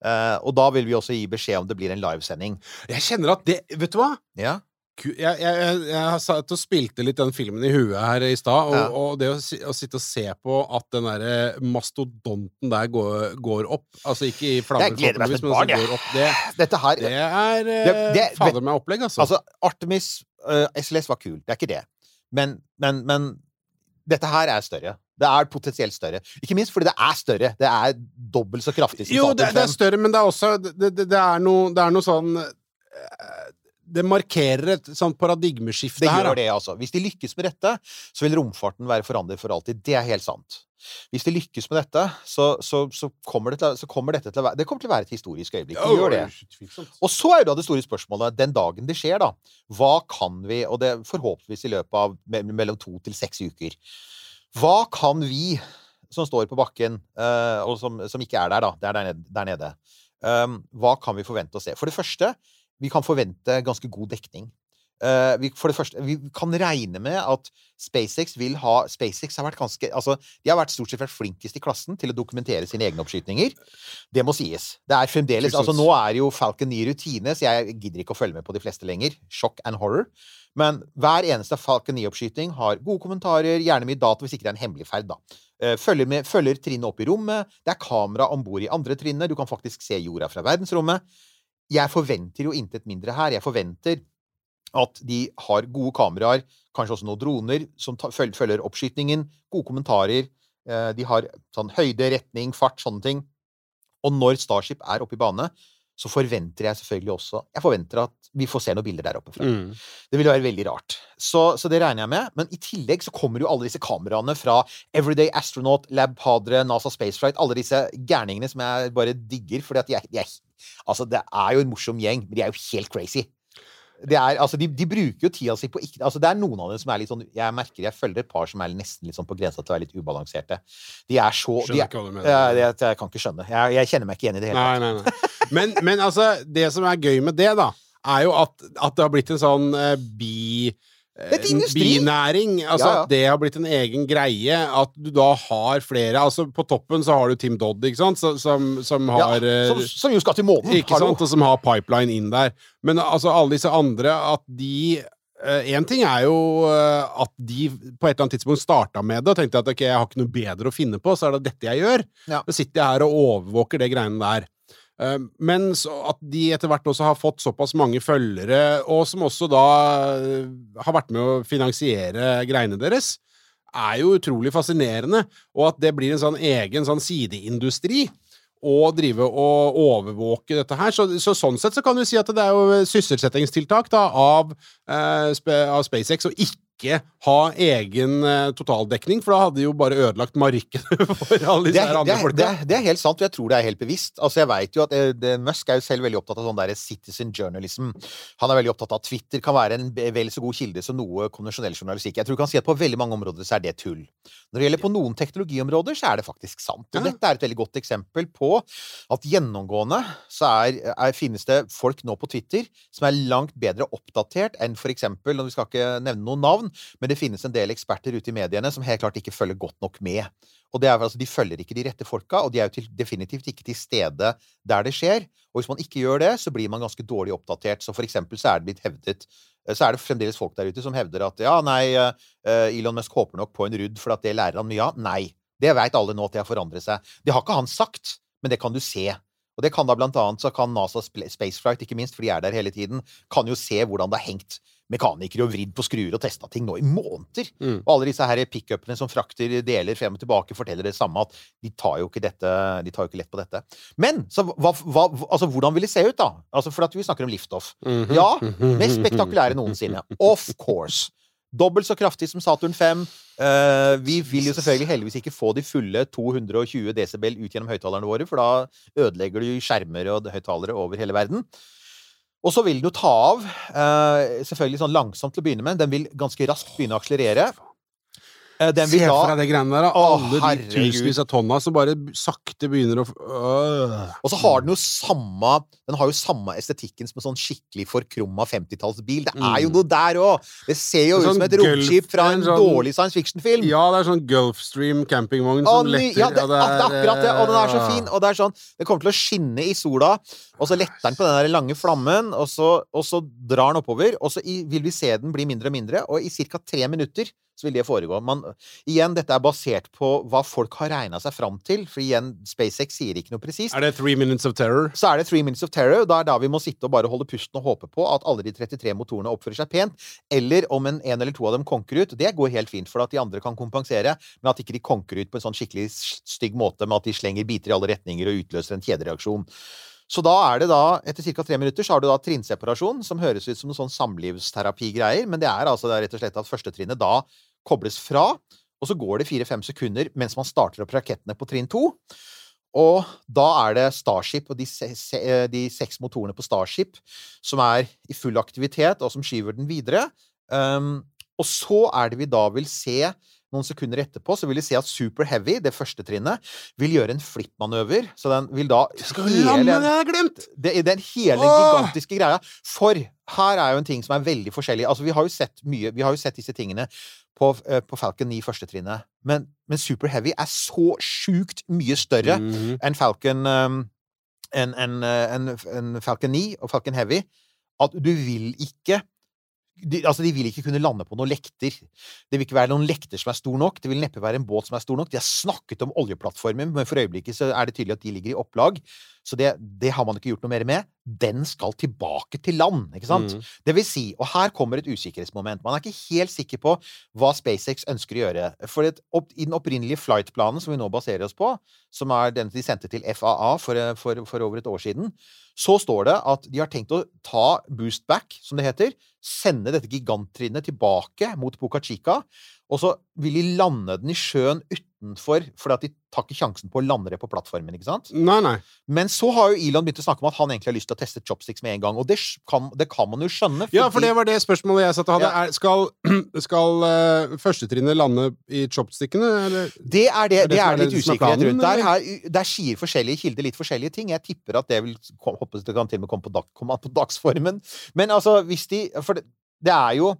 Eh, og da vil vi også gi beskjed om det blir en livesending. Jeg kjenner at det Vet du hva? Ja. Jeg, jeg, jeg, satt og spilte litt den filmen i huet her i stad, og, Ja. og det å, å sitte og se på at den derre mastodonten der går, går opp Altså ikke i flammer, Jeg gleder meg som et barn, jeg. det, Dette her det er Det- eh, det- fader meg opplegg, altså. Altså, Artemis uh, SLS var kul, det er ikke det. Men, men, men dette her er større. Det er potensielt større. Ikke minst fordi det er større. Det er dobbelt så kraftig som jo, det, det er større, men det er også Det, det, det, er, noe, det er noe sånn eh, Det markerer et sånt paradigmeskifte Det her. gjør det, altså. Hvis de lykkes med dette, så vil romfarten være forandret for alltid. Det er helt sant. Hvis de lykkes med dette, så, så, så, kommer, det til, så kommer dette til å være Det kommer til å være et historisk øyeblikk. Det gjør det. Og så er jo da det store spørsmålet, den dagen det skjer, da. Hva kan vi, og det forhåpentligvis i løpet av mellom to til seks uker Hva kan vi som står på bakken, eh, og som, som ikke er der, da, det er der nede, der nede um, hva kan vi forvente å se? For det første, vi kan forvente ganske god dekning. Eh, vi, for det første, vi kan regne med at SpaceX vil ha SpaceX har vært ganske altså, De har vært stort sett vært flinkest i klassen til å dokumentere sine egne oppskytninger. Det må sies. Det er fremdeles altså Nå er jo Falcon 9 rutine, så jeg gidder ikke å følge med på de fleste lenger. Shock and horror. Men hver eneste Falcon 9-oppskyting har gode kommentarer, gjerne mye data hvis ikke det er en hemmelig ferd. da. Eh, Følger, med, følger trinnet opp i rommet. Det er kamera om bord i andre trinnet. Du kan faktisk se jorda fra verdensrommet. Jeg forventer jo intet mindre her. Jeg forventer at de har gode kameraer, kanskje også noen droner, som følger oppskytingen. Gode kommentarer. Eh, De har sånn høyde, retning, fart, sånne ting. Og når Starship er oppe i bane, så forventer jeg selvfølgelig også Jeg forventer at vi får se noen bilder der oppe fra. Mm. Det ville være veldig rart. Så, så det regner jeg med. Men i tillegg så kommer jo alle disse kameraene fra Everyday Astronaut, Lab Padre, NASA Spaceflight, alle disse gærningene som jeg bare digger, fordi at de er, de er Altså, det er jo en morsom gjeng, men de er jo helt crazy. Det er, altså, de, de bruker jo tida si på ikke Altså, det er noen av dem som er litt sånn Jeg merker jeg følger et par som er nesten litt sånn på grensa til å være litt ubalanserte. De er så de er, ikke hva du mener. ja, det, jeg kan ikke skjønne. Jeg, jeg kjenner meg ikke igjen i det hele tatt. Nei, nei, nei. Men, men altså, det som er gøy med det, da, er jo at, at det har blitt en sånn uh, bi... eh. Binæring. Altså Ja, ja. at det har blitt en egen greie. At du da har flere Altså På toppen så har du Tim Dodd, ikke sant, så- som, som har ja, som, som jo skal til månen. Ikke Hallo. sant? Og som har pipeline inn der. Men altså, alle disse andre, at de Én ting er jo eh, at de på et eller annet tidspunkt starta med det og tenkte at ok, jeg har ikke noe bedre å finne på, så er det dette jeg gjør. Ja. Så sitter jeg her og overvåker det greiene der. Eh, Men at de etter hvert også har fått såpass mange følgere, og som også da eh, har vært med å finansiere greiene deres, er jo utrolig fascinerende. Og at det blir en sånn egen sånn sideindustri å drive og overvåke dette her. Så, så sånn sett så kan du si at det er jo sysselsettingstiltak da, av, eh, av SpaceX og ikke ha egen eh, totaldekning, for da hadde de jo bare ødelagt markedet for alle disse andre folka. det, det er helt sant, og jeg tror det er helt bevisst. Altså, jeg vet jo at eh, det, Musk er jo selv veldig opptatt av sånn der citizen journalism. Han er veldig opptatt av at Twitter kan være en vel så god kilde som noe konvensjonell journalistikk. Jeg tror du kan si at på veldig mange områder så er det tull. Når det gjelder på noen teknologiområder, så er det faktisk sant. Og dette er et veldig godt eksempel på at gjennomgående så er, er, finnes det folk nå på Twitter som er langt bedre oppdatert enn for eksempel, og vi skal ikke nevne noen navn, men det finnes en del eksperter ute i mediene som helt klart ikke følger godt nok med. Og er, altså, De følger ikke de rette folka, og de er jo til, definitivt ikke til stede der det skjer. Og hvis man ikke gjør det, så blir man ganske dårlig oppdatert. Så for eksempel så er det blitt hevdet eh, så er det fremdeles folk der ute som hevder at ja, nei, eh, Elon Musk håper nok på en rudd for at det lærer han mye av. Nei. Det veit alle nå at det har forandret seg. Det har ikke han sagt, men det kan du se. Og det kan da blant annet så kan NASA Spaceflight, ikke minst, for de er der hele tiden, kan jo se hvordan det har hengt mekanikere og vridd på skruer og testa ting nå i måneder. Mm. Og alle disse her pickupene som frakter deler frem og tilbake, forteller det samme, at de tar jo ikke, dette, de tar jo ikke lett på dette. Men så hva, hva, altså, hvordan vil det se ut, da? Altså, for at vi snakker om liftoff. Mhm. Ja, mest spektakulære noensinne. Of course. Dobbelt så kraftig som Saturn 5. Uh, vi vil jo selvfølgelig heldigvis ikke få de fulle 220 desibel ut gjennom høyttalerne våre, for da ødelegger du skjermer og høyttalere over hele verden. Og så vil den jo ta av, eh, selvfølgelig sånn langsomt til å begynne med. Den vil ganske raskt begynne å akselerere. Eh, den Se for deg det greiene der, da. Alle de tusenvis av tonna som bare sakte begynner å øh. Og så har den jo samme Den har jo samme estetikken som en sånn skikkelig forkrumma 50-tallsbil. Det er jo Mm. noe der òg! Det ser jo er ut som sånn et romskip fra en sånn- dårlig science fiction-film. Ja, det er sånn Gulfstream campingvogn som ny- letter. ja, det, ja, det er akkurat det, og den er så fin. Og det er sånn, det kommer til å skinne i sola, og så letter den på den der lange flammen, og så, og så drar den oppover, og så i, vil vi se den bli mindre og mindre, og i ca. tre minutter så vil det foregå. Man, igjen, dette er basert på hva folk har regna seg fram til, for igjen, SpaceX sier ikke noe presist. Er det Three Minutes of Terror? Så er det Three Minutes of Terror. Da er da vi må sitte og bare holde pusten og håpe på at alle de 33 motorene oppfører seg pent. Eller om en, en eller to av dem konker ut. Det går helt fint, for at de andre kan kompensere. Men at ikke de konker ut på en sånn skikkelig stygg måte med at de slenger biter i alle retninger og utløser en kjedereaksjon. Så da er det da, etter ca. tre minutter, så har du da trinnseparasjon, som høres ut som noe sånn samlivsterapigreier. Men det er altså er rett og slett at førstetrinnet da kobles fra, og så går det fire-fem sekunder mens man starter opp rakettene på trinn to. Og da er det Starship og de, eh, de seks motorene på Starship som er i full aktivitet, og som skyver den videre. Um, og så er det vi da vil se noen sekunder etterpå, så vil vi se at Super Heavy, det første trinnet, vil gjøre en flippmanøver. Så den vil da lande, det den hele Åh! gigantiske greia. For her er jo en ting som er veldig forskjellig. Altså, vi har jo sett mye Vi har jo sett disse tingene på, eh, på Falcon 9 første trinnet. Men, men Super Heavy er så sjukt mye større Mhm. enn Falcon um, enn en, en, enn- enn Falcon 9 og Falcon Heavy at du vil ikke de, altså, de vil ikke kunne lande på noen lekter. Det vil ikke være noen lekter som er stor nok. Det vil neppe være en båt som er stor nok. De har snakket om oljeplattformen, men for øyeblikket så er det tydelig at de ligger i opplag. Så det, det har man ikke gjort noe mer med. Den skal tilbake til land, ikke sant? Mm. Det vil si, og her kommer et usikkerhetsmoment. Man er ikke helt sikker på hva SpaceX ønsker å gjøre. For det, opp, i den opprinnelige flight-planen som vi nå baserer oss på, som er den de sendte til FAA for, for, for over et år siden, så står det at de har tenkt å ta boostback, som det heter, sende dette giganttrinnet tilbake mot Boca Chica, og så vil de lande den i sjøen utenfor, fordi at de tar ikke sjansen på å lande det på plattformen, ikke sant? Nei, nei. Men så har jo Elon begynt å snakke om at han egentlig har lyst til å teste chopsticks med en gang, og det kan, det kan man jo skjønne. Ja, for det var det spørsmålet jeg satt og hadde. Ja. Er, skal skal uh, førstetrinnet lande i chopstickene, eller? Det er det, Er det det er er litt er usikkerhet rundt der. Her, der sier forskjellige kilder litt forskjellige ting. Jeg tipper at det vil kom, håper det kan til og med komme på, dag, komme på dagsformen. Men altså, hvis de For det, det er jo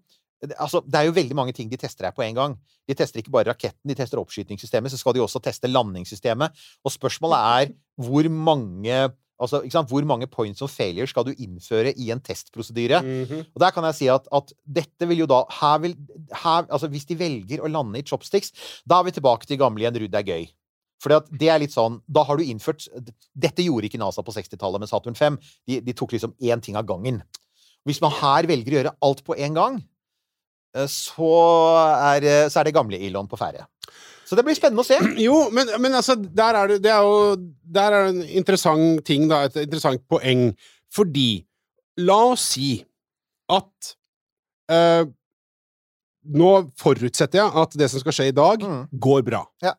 Altså, det er jo veldig mange ting de tester her på en gang. De tester ikke bare raketten, de tester oppskytingssystemet, så skal de også teste landingssystemet. Og spørsmålet er hvor mange Altså? Hvor mange points of failure skal du innføre i en testprosedyre? Mhm. Og der kan jeg si at, at dette vil jo da her vil, her, altså Hvis de velger å lande i chopsticks, da er vi tilbake til gamle igjen Rudd er gøy. For det er litt sånn Da har du innført Dette gjorde ikke NASA på 60-tallet med Saturn 5. De, de tok liksom én ting av gangen. Hvis man her velger å gjøre alt på en gang, så er, eh, så er det gamle Elon på ferde. Så det blir spennende å se. Jo, men, men altså, der er det, det er jo Der er en interessant ting, da. Et interessant poeng. Fordi La oss si at eh, Nå forutsetter jeg at det som skal skje i dag, Mm. går bra. Ja.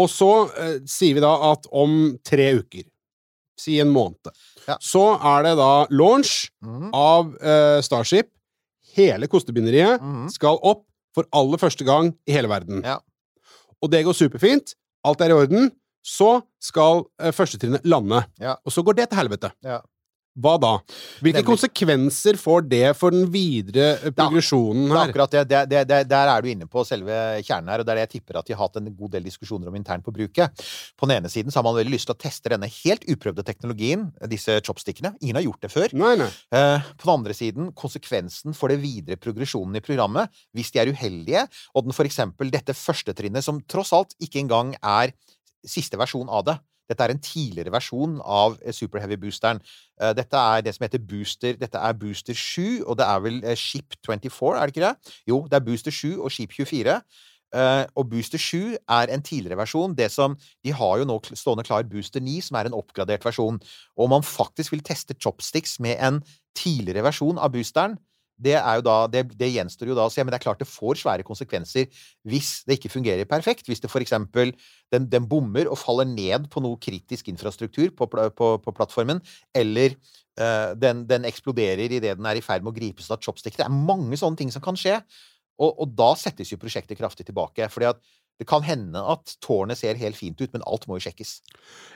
Og så eh, sier vi da at om tre uker, si en måned, Ja. så er det da launch mm. av eh, Starship. Hele kostebinderiet Mhm. skal opp for aller første gang i hele verden. Ja. Og det går superfint. Alt er i orden. Så skal uh, førstetrinnet lande. Ja. Og så går det til helvete. Ja. Hva da? Hvilke Nemlig- konsekvenser får det for den videre progresjonen progresjonen Det er akkurat det. det, det, der er du inne på selve kjernen her, og det er det jeg tipper at de har hatt en god del diskusjoner om internt på bruket. På den ene siden så har man veldig lyst til å teste denne helt uprøvde teknologien, disse chopstickene. Ingen har gjort det før. Nei, nei. Eh, på den andre siden, konsekvensen for det videre progresjonen i programmet, hvis de er uheldige, og den for eksempel dette første trinnet, som tross alt ikke engang er siste versjon av det. Dette er en tidligere versjon av eh, Super Heavy Boosteren. Eh, Dette er det som heter Booster Dette er Booster 7, og det er vel eh, Ship 24, er det ikke det? Jo, det er Booster 7 og Ship 24. Eh, og Booster 7 er en tidligere versjon. Det som, de har jo nå stående klar Booster 9, som er en oppgradert versjon. Og om man faktisk vil teste chopsticks med en tidligere versjon av boosteren, det, da, det, det gjenstår jo da å se, men det er klart det får svære konsekvenser hvis det ikke fungerer perfekt. Hvis det eksempel den, den bommer og faller ned på noe kritisk infrastruktur på, på, på plattformen, eller uh, den, den eksploderer idet den er i ferd med å gripes av chopstick. Det er mange sånne ting som kan skje. Og, og da settes jo prosjektet kraftig tilbake. fordi at det kan hende at tårnet ser helt fint ut, men alt må jo sjekkes.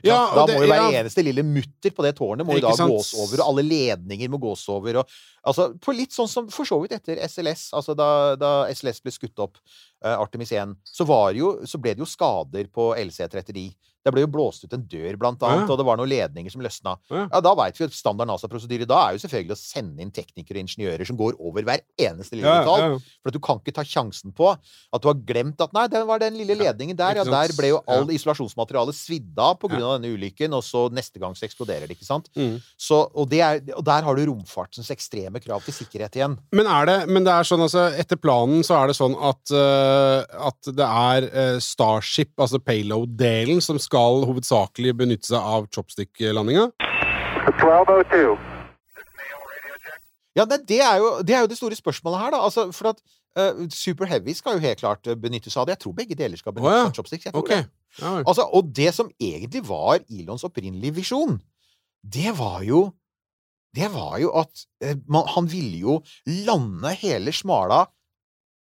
Ja, da det- må jo hver ja. eneste lille mutter på det tårnet må jo da sant? gås over, og alle ledninger må gås over. Og, altså, på litt sånn som for så vidt etter SLS, altså da, da SLS ble skutt opp, Artemis 1, så, var jo, så ble det jo skader på LC-39. Det ble jo blåst ut en dør, blant annet, Ja. og det var noen ledninger som løsna. Ja. Ja, da veit vi at standard NASA-prosedyre da er jo selvfølgelig å sende inn teknikere og ingeniører som går over hver eneste lille Ja, detalj. ja. For at du kan ikke ta sjansen på at du har glemt at nei, det var den lille ledningen der. Ja, der ble jo all Ja. isolasjonsmaterialet svidd av pga. av denne ulykken, og så neste gang så eksploderer det, ikke sant? Mm. Så, og, det er, og der har du romfartens ekstreme krav til sikkerhet igjen. Men er det, men det er sånn, altså, etter planen så er det sånn at, eh, at det er eh, Starship, altså payload-delen, som skal hovedsakelig benytte seg av chopstick-landinga? Ja, det, det, er jo, det er jo det store spørsmålet her, da. Altså, for at uh, Super Heavy skal jo helt klart eh, benytte seg av det. Jeg tror begge deler skal benytte oh, ja. av chopsticks. Jeg tror Ok. det. Ja. Altså, og det som egentlig var Elons opprinnelige visjon, det var jo Det var jo at eh, man, han ville jo lande hele smala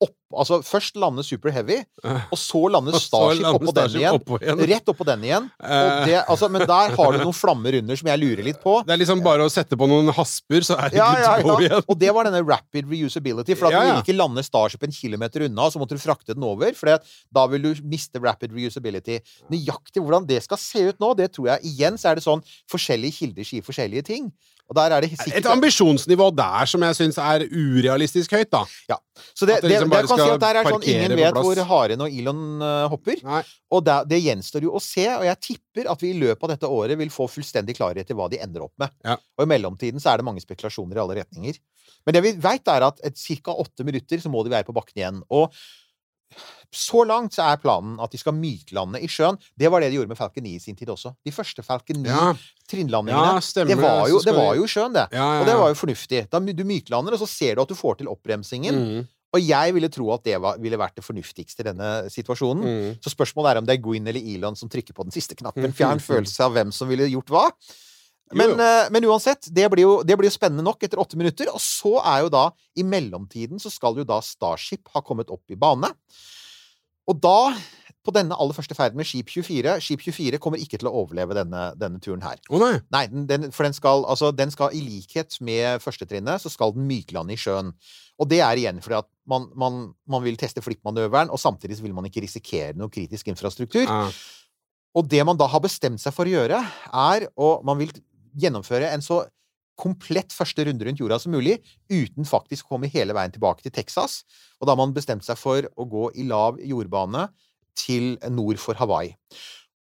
opp Altså først lande Super Heavy, og så lande Starship oppå den igjen. Rett oppå den igjen. Og Eh, det, altså, men der har du noen flammer under som jeg lurer litt på. det er liksom bare å sette på noen hasper, så er det Ja, ja, ja. igjen. Og det var denne rapid reusability. For at du ville ikke lande Starship en kilometer unna, så måtte du frakte den over. For da vil du miste rapid reusability. Nøyaktig hvordan det skal se ut nå, det tror jeg igjen så er det sånn forskjellige kilder sier forskjellige ting. Og der er det sikkert... Et ambisjonsnivå der som jeg syns er urealistisk høyt, da. Ja. Så det, at det liksom det det kan si at der er sånn ingen vet hvor haren og Elon eh, hopper. Nei. Og det, det gjenstår jo å se, og jeg tipper at vi i løpet av dette året vil få fullstendig klarhet i hva de ender opp med. Ja. Og i mellomtiden så er det mange spekulasjoner i alle retninger. Men det vi veit, er at et ca. åtte minutter så må de være på bakken igjen. Og så langt så er planen at de skal myklande i sjøen. Det var det de gjorde med Falcon 9 i sin tid også. De første Falcon 9 Ja, trinnlandingene. ja det, var jo, det var jo i sjøen, det. ja, Og det var jo fornuftig. Da du myklander, og så ser du at du får til oppbremsingen. Mm, Og jeg ville tro at det var, ville vært det fornuftigste i denne situasjonen. mm. Så spørsmålet er om det er Gwyn eller Elon som trykker på den siste knappen. En følelse av hvem som ville gjort hva. Men, eh, men uansett, det blir, jo, det blir jo spennende nok etter åtte minutter. Og så er jo da, i mellomtiden, så skal jo da Starship ha kommet opp i bane. Og da, på denne aller første ferden med Skip 24 Skip 24 kommer ikke til å overleve denne, denne turen her. Å nei. Nei, den, den, for den skal, altså, den skal i likhet med førstetrinnet, så skal den myklande i sjøen. Og det er igjen fordi at man, man, man vil teste flippmanøveren, og samtidig vil man ikke risikere noe kritisk infrastruktur. Ja. Og det man da har bestemt seg for å gjøre, er å Man vil gjennomføre en så komplett første runde rundt jorda som mulig, uten faktisk å komme hele veien tilbake til Texas. Og da har man bestemt seg for å gå i lav jordbane til nord for Hawaii.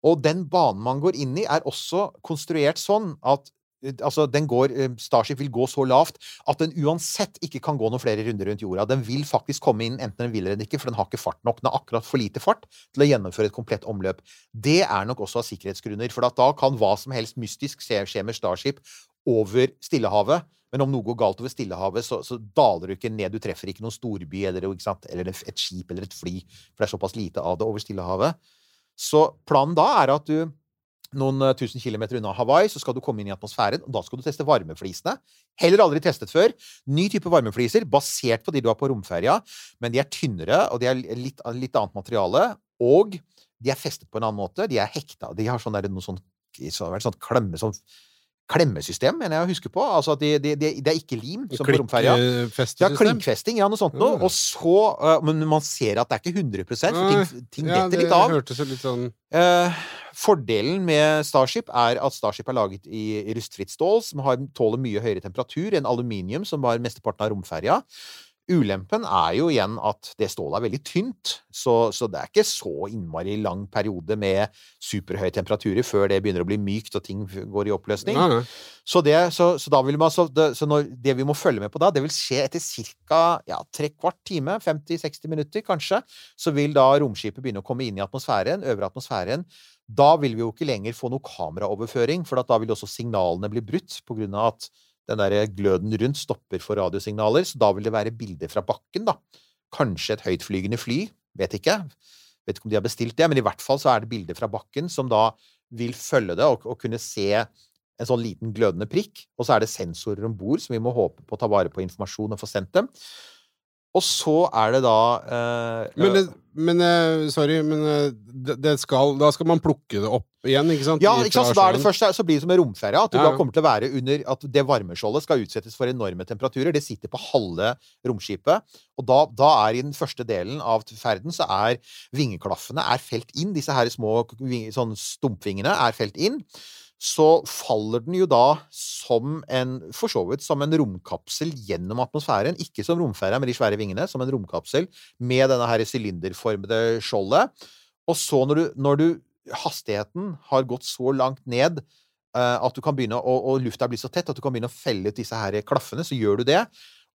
Og den banen man går inn i, er også konstruert sånn at eh, Altså, den går, eh, Starship vil gå så lavt at den uansett ikke kan gå noen flere runder rundt jorda. Den vil faktisk komme inn enten den vil eller ikke, for den har ikke fart nok. Den har akkurat for lite fart til å gjennomføre et komplett omløp. Det er nok også av sikkerhetsgrunner, for da kan hva som helst mystisk skje med Starship over Stillehavet. Men om noe går galt over Stillehavet, så, så daler du ikke ned. Du treffer ikke noen storby eller, ikke eller et skip eller et fly, for det er såpass lite av det over Stillehavet. Så planen da er at du noen eh, tusen kilometer unna Hawaii, så skal du komme inn i atmosfæren, og da skal du teste varmeflisene. Heller aldri testet før. Ny type varmefliser, basert på de du har på romferja, men de er tynnere, og de er litt, litt annet materiale, og de er festet på en annen måte. De er hekta. De har sånn der, noe sånn, så, sånn klemme, sånn klemmesystem, mener jeg å huske på. Altså at de, de, de, det er ikke lim, som på romferja. Ja, klinkfesting, ja, noe sånt noe. Og så uh, Men man ser at det er ikke 100 for ting, ting Ja, detter det litt av. hørtes litt sånn uh, fordelen med Starship er at Starship er laget i, i rustfritt stål, som har, tåler mye høyere temperatur enn aluminium, som var mesteparten av romferja. Ulempen er jo igjen at det stålet er veldig tynt, så, så det er ikke så innmari lang periode med superhøye temperaturer før det begynner å bli mykt og ting går i oppløsning. Nei, nei. Så, det, så, så da vil man så, det, så når, det vi må følge med på da, det vil skje etter ca. Ja, tre kvart time, 50-60 minutter kanskje, så vil da romskipet begynne å komme inn i atmosfæren, øvre atmosfæren. Da vil vi jo ikke lenger få noe kameraoverføring, for at da vil også signalene bli brutt på grunn av at den der gløden rundt stopper for radiosignaler, så da vil det være bilder fra bakken, da. Kanskje et høytflygende fly, vet ikke. Vet ikke om de har bestilt det, men i hvert fall så er det bilder fra bakken som da vil følge det og, og kunne se en sånn liten glødende prikk. Og så er det sensorer om bord som vi må håpe på å ta vare på informasjon og få sendt dem. Og så er det da eh, Men, det- men eh, sorry, men eh, det, det skal, da skal man plukke det opp igjen, ikke sant? Ja, ikke sant? Så da er det først så blir det som en romferie. At du Ja, da kommer til å være under At det varmeskjoldet skal utsettes for enorme temperaturer. Det sitter på halve romskipet. Og da, da er i den første delen av ferden så er vingeklaffene er felt inn. Disse her små sånn stumpvingene er felt inn. Så faller den jo da som en For så vidt som en romkapsel gjennom atmosfæren. Ikke som romferja med de svære vingene, som en romkapsel med denne her sylinderformede skjoldet. Og så når du, når du Hastigheten har gått så langt ned eh, at du kan begynne å, og lufta blir så tett at du kan begynne å felle ut disse her klaffene, så gjør du det.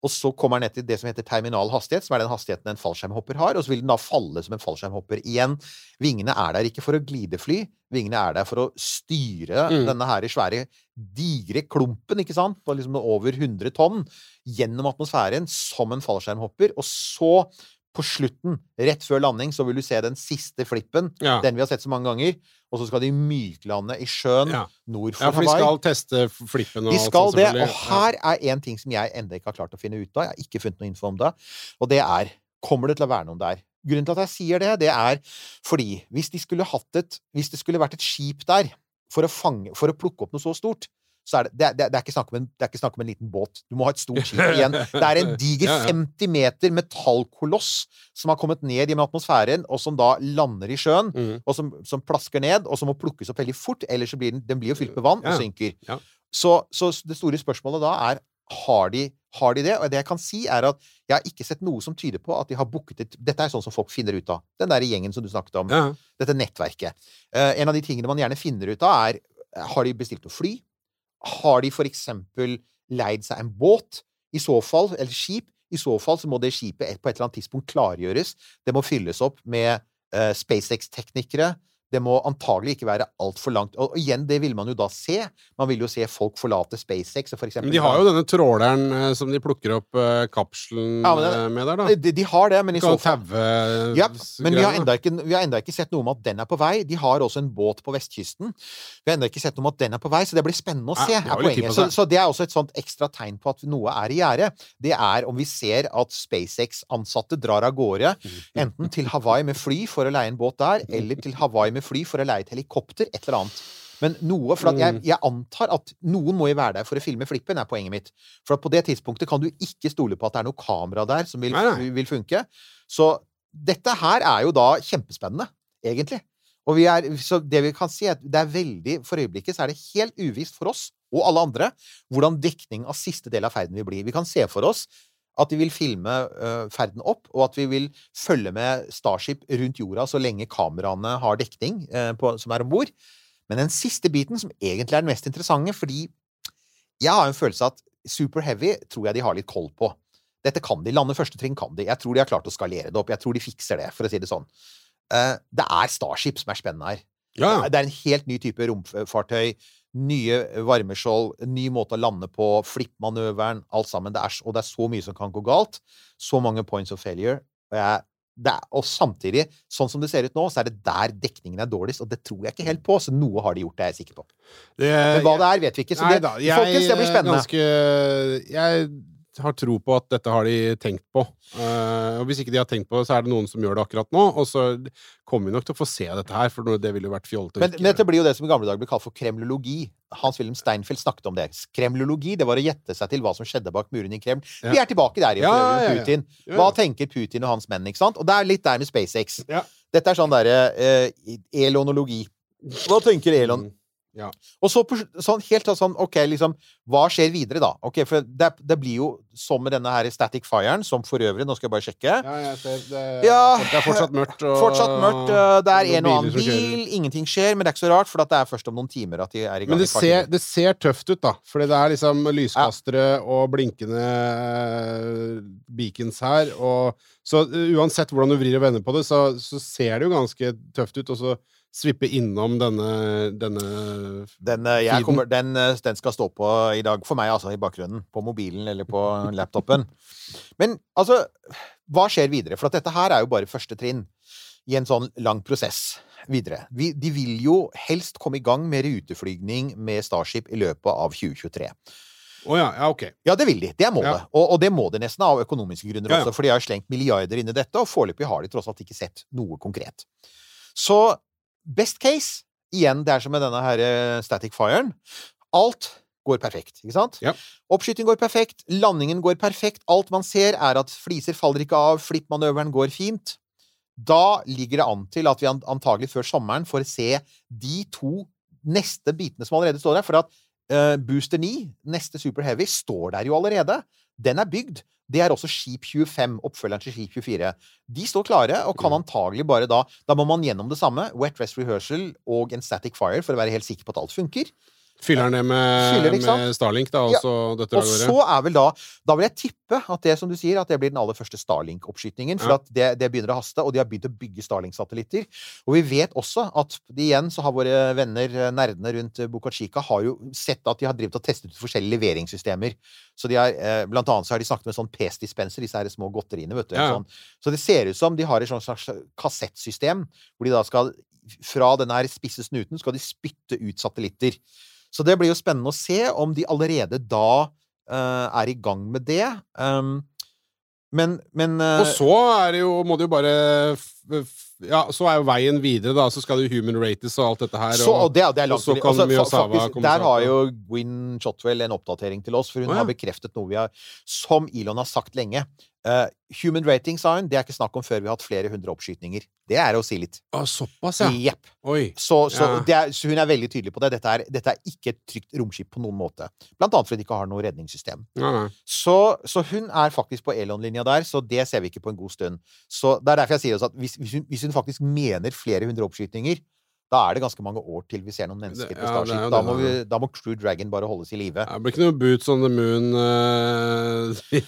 Og så kommer den ned til det som heter terminal hastighet, som er den hastigheten en fallskjermhopper har, og så vil den da falle som en fallskjermhopper igjen. Vingene er der ikke for å glidefly, vingene er der for å styre Mm. denne her svære, digre klumpen, ikke sant, på liksom over 100 tonn, gjennom atmosfæren som en fallskjermhopper, og så på slutten, rett før landing, så vil du se den siste flippen, Ja. den vi har sett så mange ganger, og så skal de myklande i sjøen Ja. nord for ja, for de skal teste flippen og De alt skal sånt, det, og her er en ting som jeg enda ikke har klart å finne ut av. Jeg har ikke funnet noe info om det, og det er Kommer det til å være noen der? Grunnen til at jeg sier det, det er fordi hvis de skulle hatt et Hvis det skulle vært et skip der for å, fange, for å plukke opp noe så stort, så er det, det, det, er- ikke snakk om en, det er ikke snakk om en liten båt. Du må ha et stort skip igjen. Det er en diger Ja, ja. 50 meter metallkoloss som har kommet ned gjennom atmosfæren, og som da lander i sjøen, mm. og som, som plasker ned, og som må plukkes opp veldig fort, ellers så blir den, den blir jo fylt med vann og synker. Ja. Så, så det store spørsmålet da er har de, har de det? Og det jeg kan si, er at jeg har ikke sett noe som tyder på at de har booket et Dette er sånn som folk finner ut av. Den der gjengen som du snakket om. Ja. Dette nettverket. Uh, en av de tingene man gjerne finner ut av, er Har de bestilt noe fly? Har de for eksempel leid seg en båt? I så fall, eller skip? I så fall så må det skipet på et eller annet tidspunkt klargjøres. Det må fylles opp med eh, SpaceX-teknikere. Det må antagelig ikke være altfor langt. Og, igjen, det vil man jo da se. Man vil jo se folk forlate SpaceX. For eksempel, Men de har jo denne tråleren eh, som de plukker opp eh, kapselen Ja, det, eh, med der, da. de, de har det, men i så fall Ja, men vi har, ennå ikke, vi har enda ikke sett noe om at den er på vei. De har også en båt på vestkysten. Vi har enda ikke sett noe om at den er på vei, så det blir spennende å se. Ja, er poenget. Så, så det er også et sånt ekstra tegn på at noe er i gjære. Det er om vi ser at SpaceX-ansatte drar av gårde, enten til Hawaii med fly for å leie en båt der, eller til Hawaii med fly for å leie et helikopter, et eller annet. Men noe, for at Mm. jeg, jeg antar at noen må jo være der for å filme flippen, er poenget mitt. For at på det tidspunktet kan du ikke stole på at det er noe kamera der som vil, vil funke. Så dette her er jo da kjempespennende, egentlig. Og vi er, så det vi kan si, er at det er veldig For øyeblikket så er det helt uvisst for oss, og alle andre, hvordan dekning av siste del av ferden vil bli. Vi kan se for oss at vi vil filme øh, ferden opp, og at vi vil følge med Starship rundt jorda så lenge kameraene har dekning øh, på, som er om bord. Men den siste biten, som egentlig er den mest interessante, fordi jeg har en følelse av at Super Heavy tror jeg de har litt koll på. Dette kan de. Lande første trinn kan de. Jeg tror de har klart å skalere det opp. Jeg tror de fikser det, for å si det sånn. Eh, det er Starship som er spennende her. Ja. Det er en helt ny type romfartøy. Nye varmeskjold, ny måte å lande på, flippmanøveren, alt sammen. Det er, og det er så mye som kan gå galt. Så mange points of failure. Og, jeg, det er, og samtidig, sånn som det ser ut nå, så er det der dekningen er dårligst, og det tror jeg ikke helt på. Så noe har de gjort, det er jeg sikker på. Det, Men hva det er, vet vi ikke. Så det, da, jeg folkens, det blir spennende. Ganske, jeg har tro på at dette har de tenkt på. Eh, og hvis ikke de har tenkt på det, så er det noen som gjør det akkurat nå. Og så kommer vi nok til å få se dette her, for det ville jo vært fjollete. Men, Men dette blir jo det som i gamle dager ble kalt for kremlologi. Hans-Wilhelm Steinfeld snakket om det. Kremlologi, det var å gjette seg til hva som skjedde bak murene i Kreml. Vi er tilbake der i Ja, ja, ja. Putin. Hva tenker Putin og hans menn, ikke sant? Og det er litt der med SpaceX. Ja. Dette er sånn derre eh, elonologi. Hva tenker Elon? Ja. Og så sånn, helt sånn, ok, liksom, hva skjer videre da? Ok, for det, det blir jo som med denne her static firen, som for øvrig, nå skal jeg bare sjekke. Ja, jeg ser det. Ja, det er fortsatt mørkt. Og, Fortsatt mørkt, øh, det er en og annen bil, ingenting skjer, men det er ikke så rart, for det er først om noen timer at de er i gang. Men det ser, det ser tøft ut, da. Fordi det er liksom lyskastere og blinkende eh, beacons her. Og, så eh, uansett hvordan du vrir og vender på det, så, så ser det jo ganske tøft ut. Og så svippe innom denne, denne Den, eh, kommer, den, eh, den skal stå på i dag for meg, altså, i bakgrunnen. På mobilen eller på laptopen. Men altså, hva skjer videre? For at dette her er jo bare første trinn i en sånn lang prosess videre. Vi, de vil jo helst komme i gang med ruteflygning med Starship i løpet av 2023. Å ja, ja, ok. Ja, det vil de. Det er målet. Ja. Og, og det må de nesten av økonomiske grunner også, for de har slengt milliarder inn i dette, og foreløpig har de tross alt ikke sett noe konkret. Så best case, igjen, det er som med denne her eh, static firen, alt går perfekt, ikke sant? Ja. Oppskyting går perfekt, landingen går perfekt, alt man ser er at fliser faller ikke av, flippmanøveren går fint. Da ligger det an til at vi antagelig før sommeren får se de to neste bitene som allerede står der, for at uh, Booster 9, neste Super Heavy, står der jo allerede. Den er bygd. Det er også Skip 25, oppfølgeren til Skip 24. De står klare, og kan antagelig bare da Da må man gjennom det samme, wet rest rehearsal og en static fire, for å være helt sikker på at alt funker. Fyller den ned med, Fyller det, med Starlink, da, og Ja. så dette Og så er vel da Da vil jeg tippe at det som du sier, at det blir den aller første Starlink-oppskytingen. For Ja. at det, det begynner å haste, og de har begynt å bygge Starlink-satellitter. Og vi vet også at igjen så har våre venner, eh, nerdene rundt Boca Chica, har jo sett at de har drevet og testet ut forskjellige leveringssystemer. Så de har, eh, blant annet så har de snakket med sånn P-dispenser, disse her små godteriene, vet du. Ja. Sånn. Så det ser ut som de har et sånt slags kassettsystem, hvor de da skal fra den her spisse snuten skal de spytte ut satellitter. Så det blir jo spennende å se om de allerede da eh, er i gang med det. Um, men men eh, Og så det jo, må det jo bare Ja, så er jo veien videre, da. Så skal det jo human rates og alt dette her. så, og det, det og så kan altså, Miyazawa komme Der har jo Gwyn Shotwell en oppdatering til oss, for hun oh, ja. har bekreftet noe vi har Som Elon har sagt lenge. Uh, human rating, sa hun, det er ikke snakk om før vi har hatt flere hundre oppskytninger. Det er å si litt. Ah, såpass, ja. Jepp. Så, så, Ja. det er, så hun er veldig tydelig på det. Dette er, dette er ikke et trygt romskip på noen måte. Blant annet fordi de ikke har noe redningssystem. Ja. Så, så hun er faktisk på Elon-linja der, så det ser vi ikke på en god stund. Så Det er derfor jeg sier også at hvis, hvis, hun, hvis hun faktisk mener flere hundre oppskytinger, da er det ganske mange år til vi ser noen mennesker på Starship. Ja, Da må, vi, da må Crew Dragon bare holdes i live. Det blir ikke noe Boots on the Moon uh,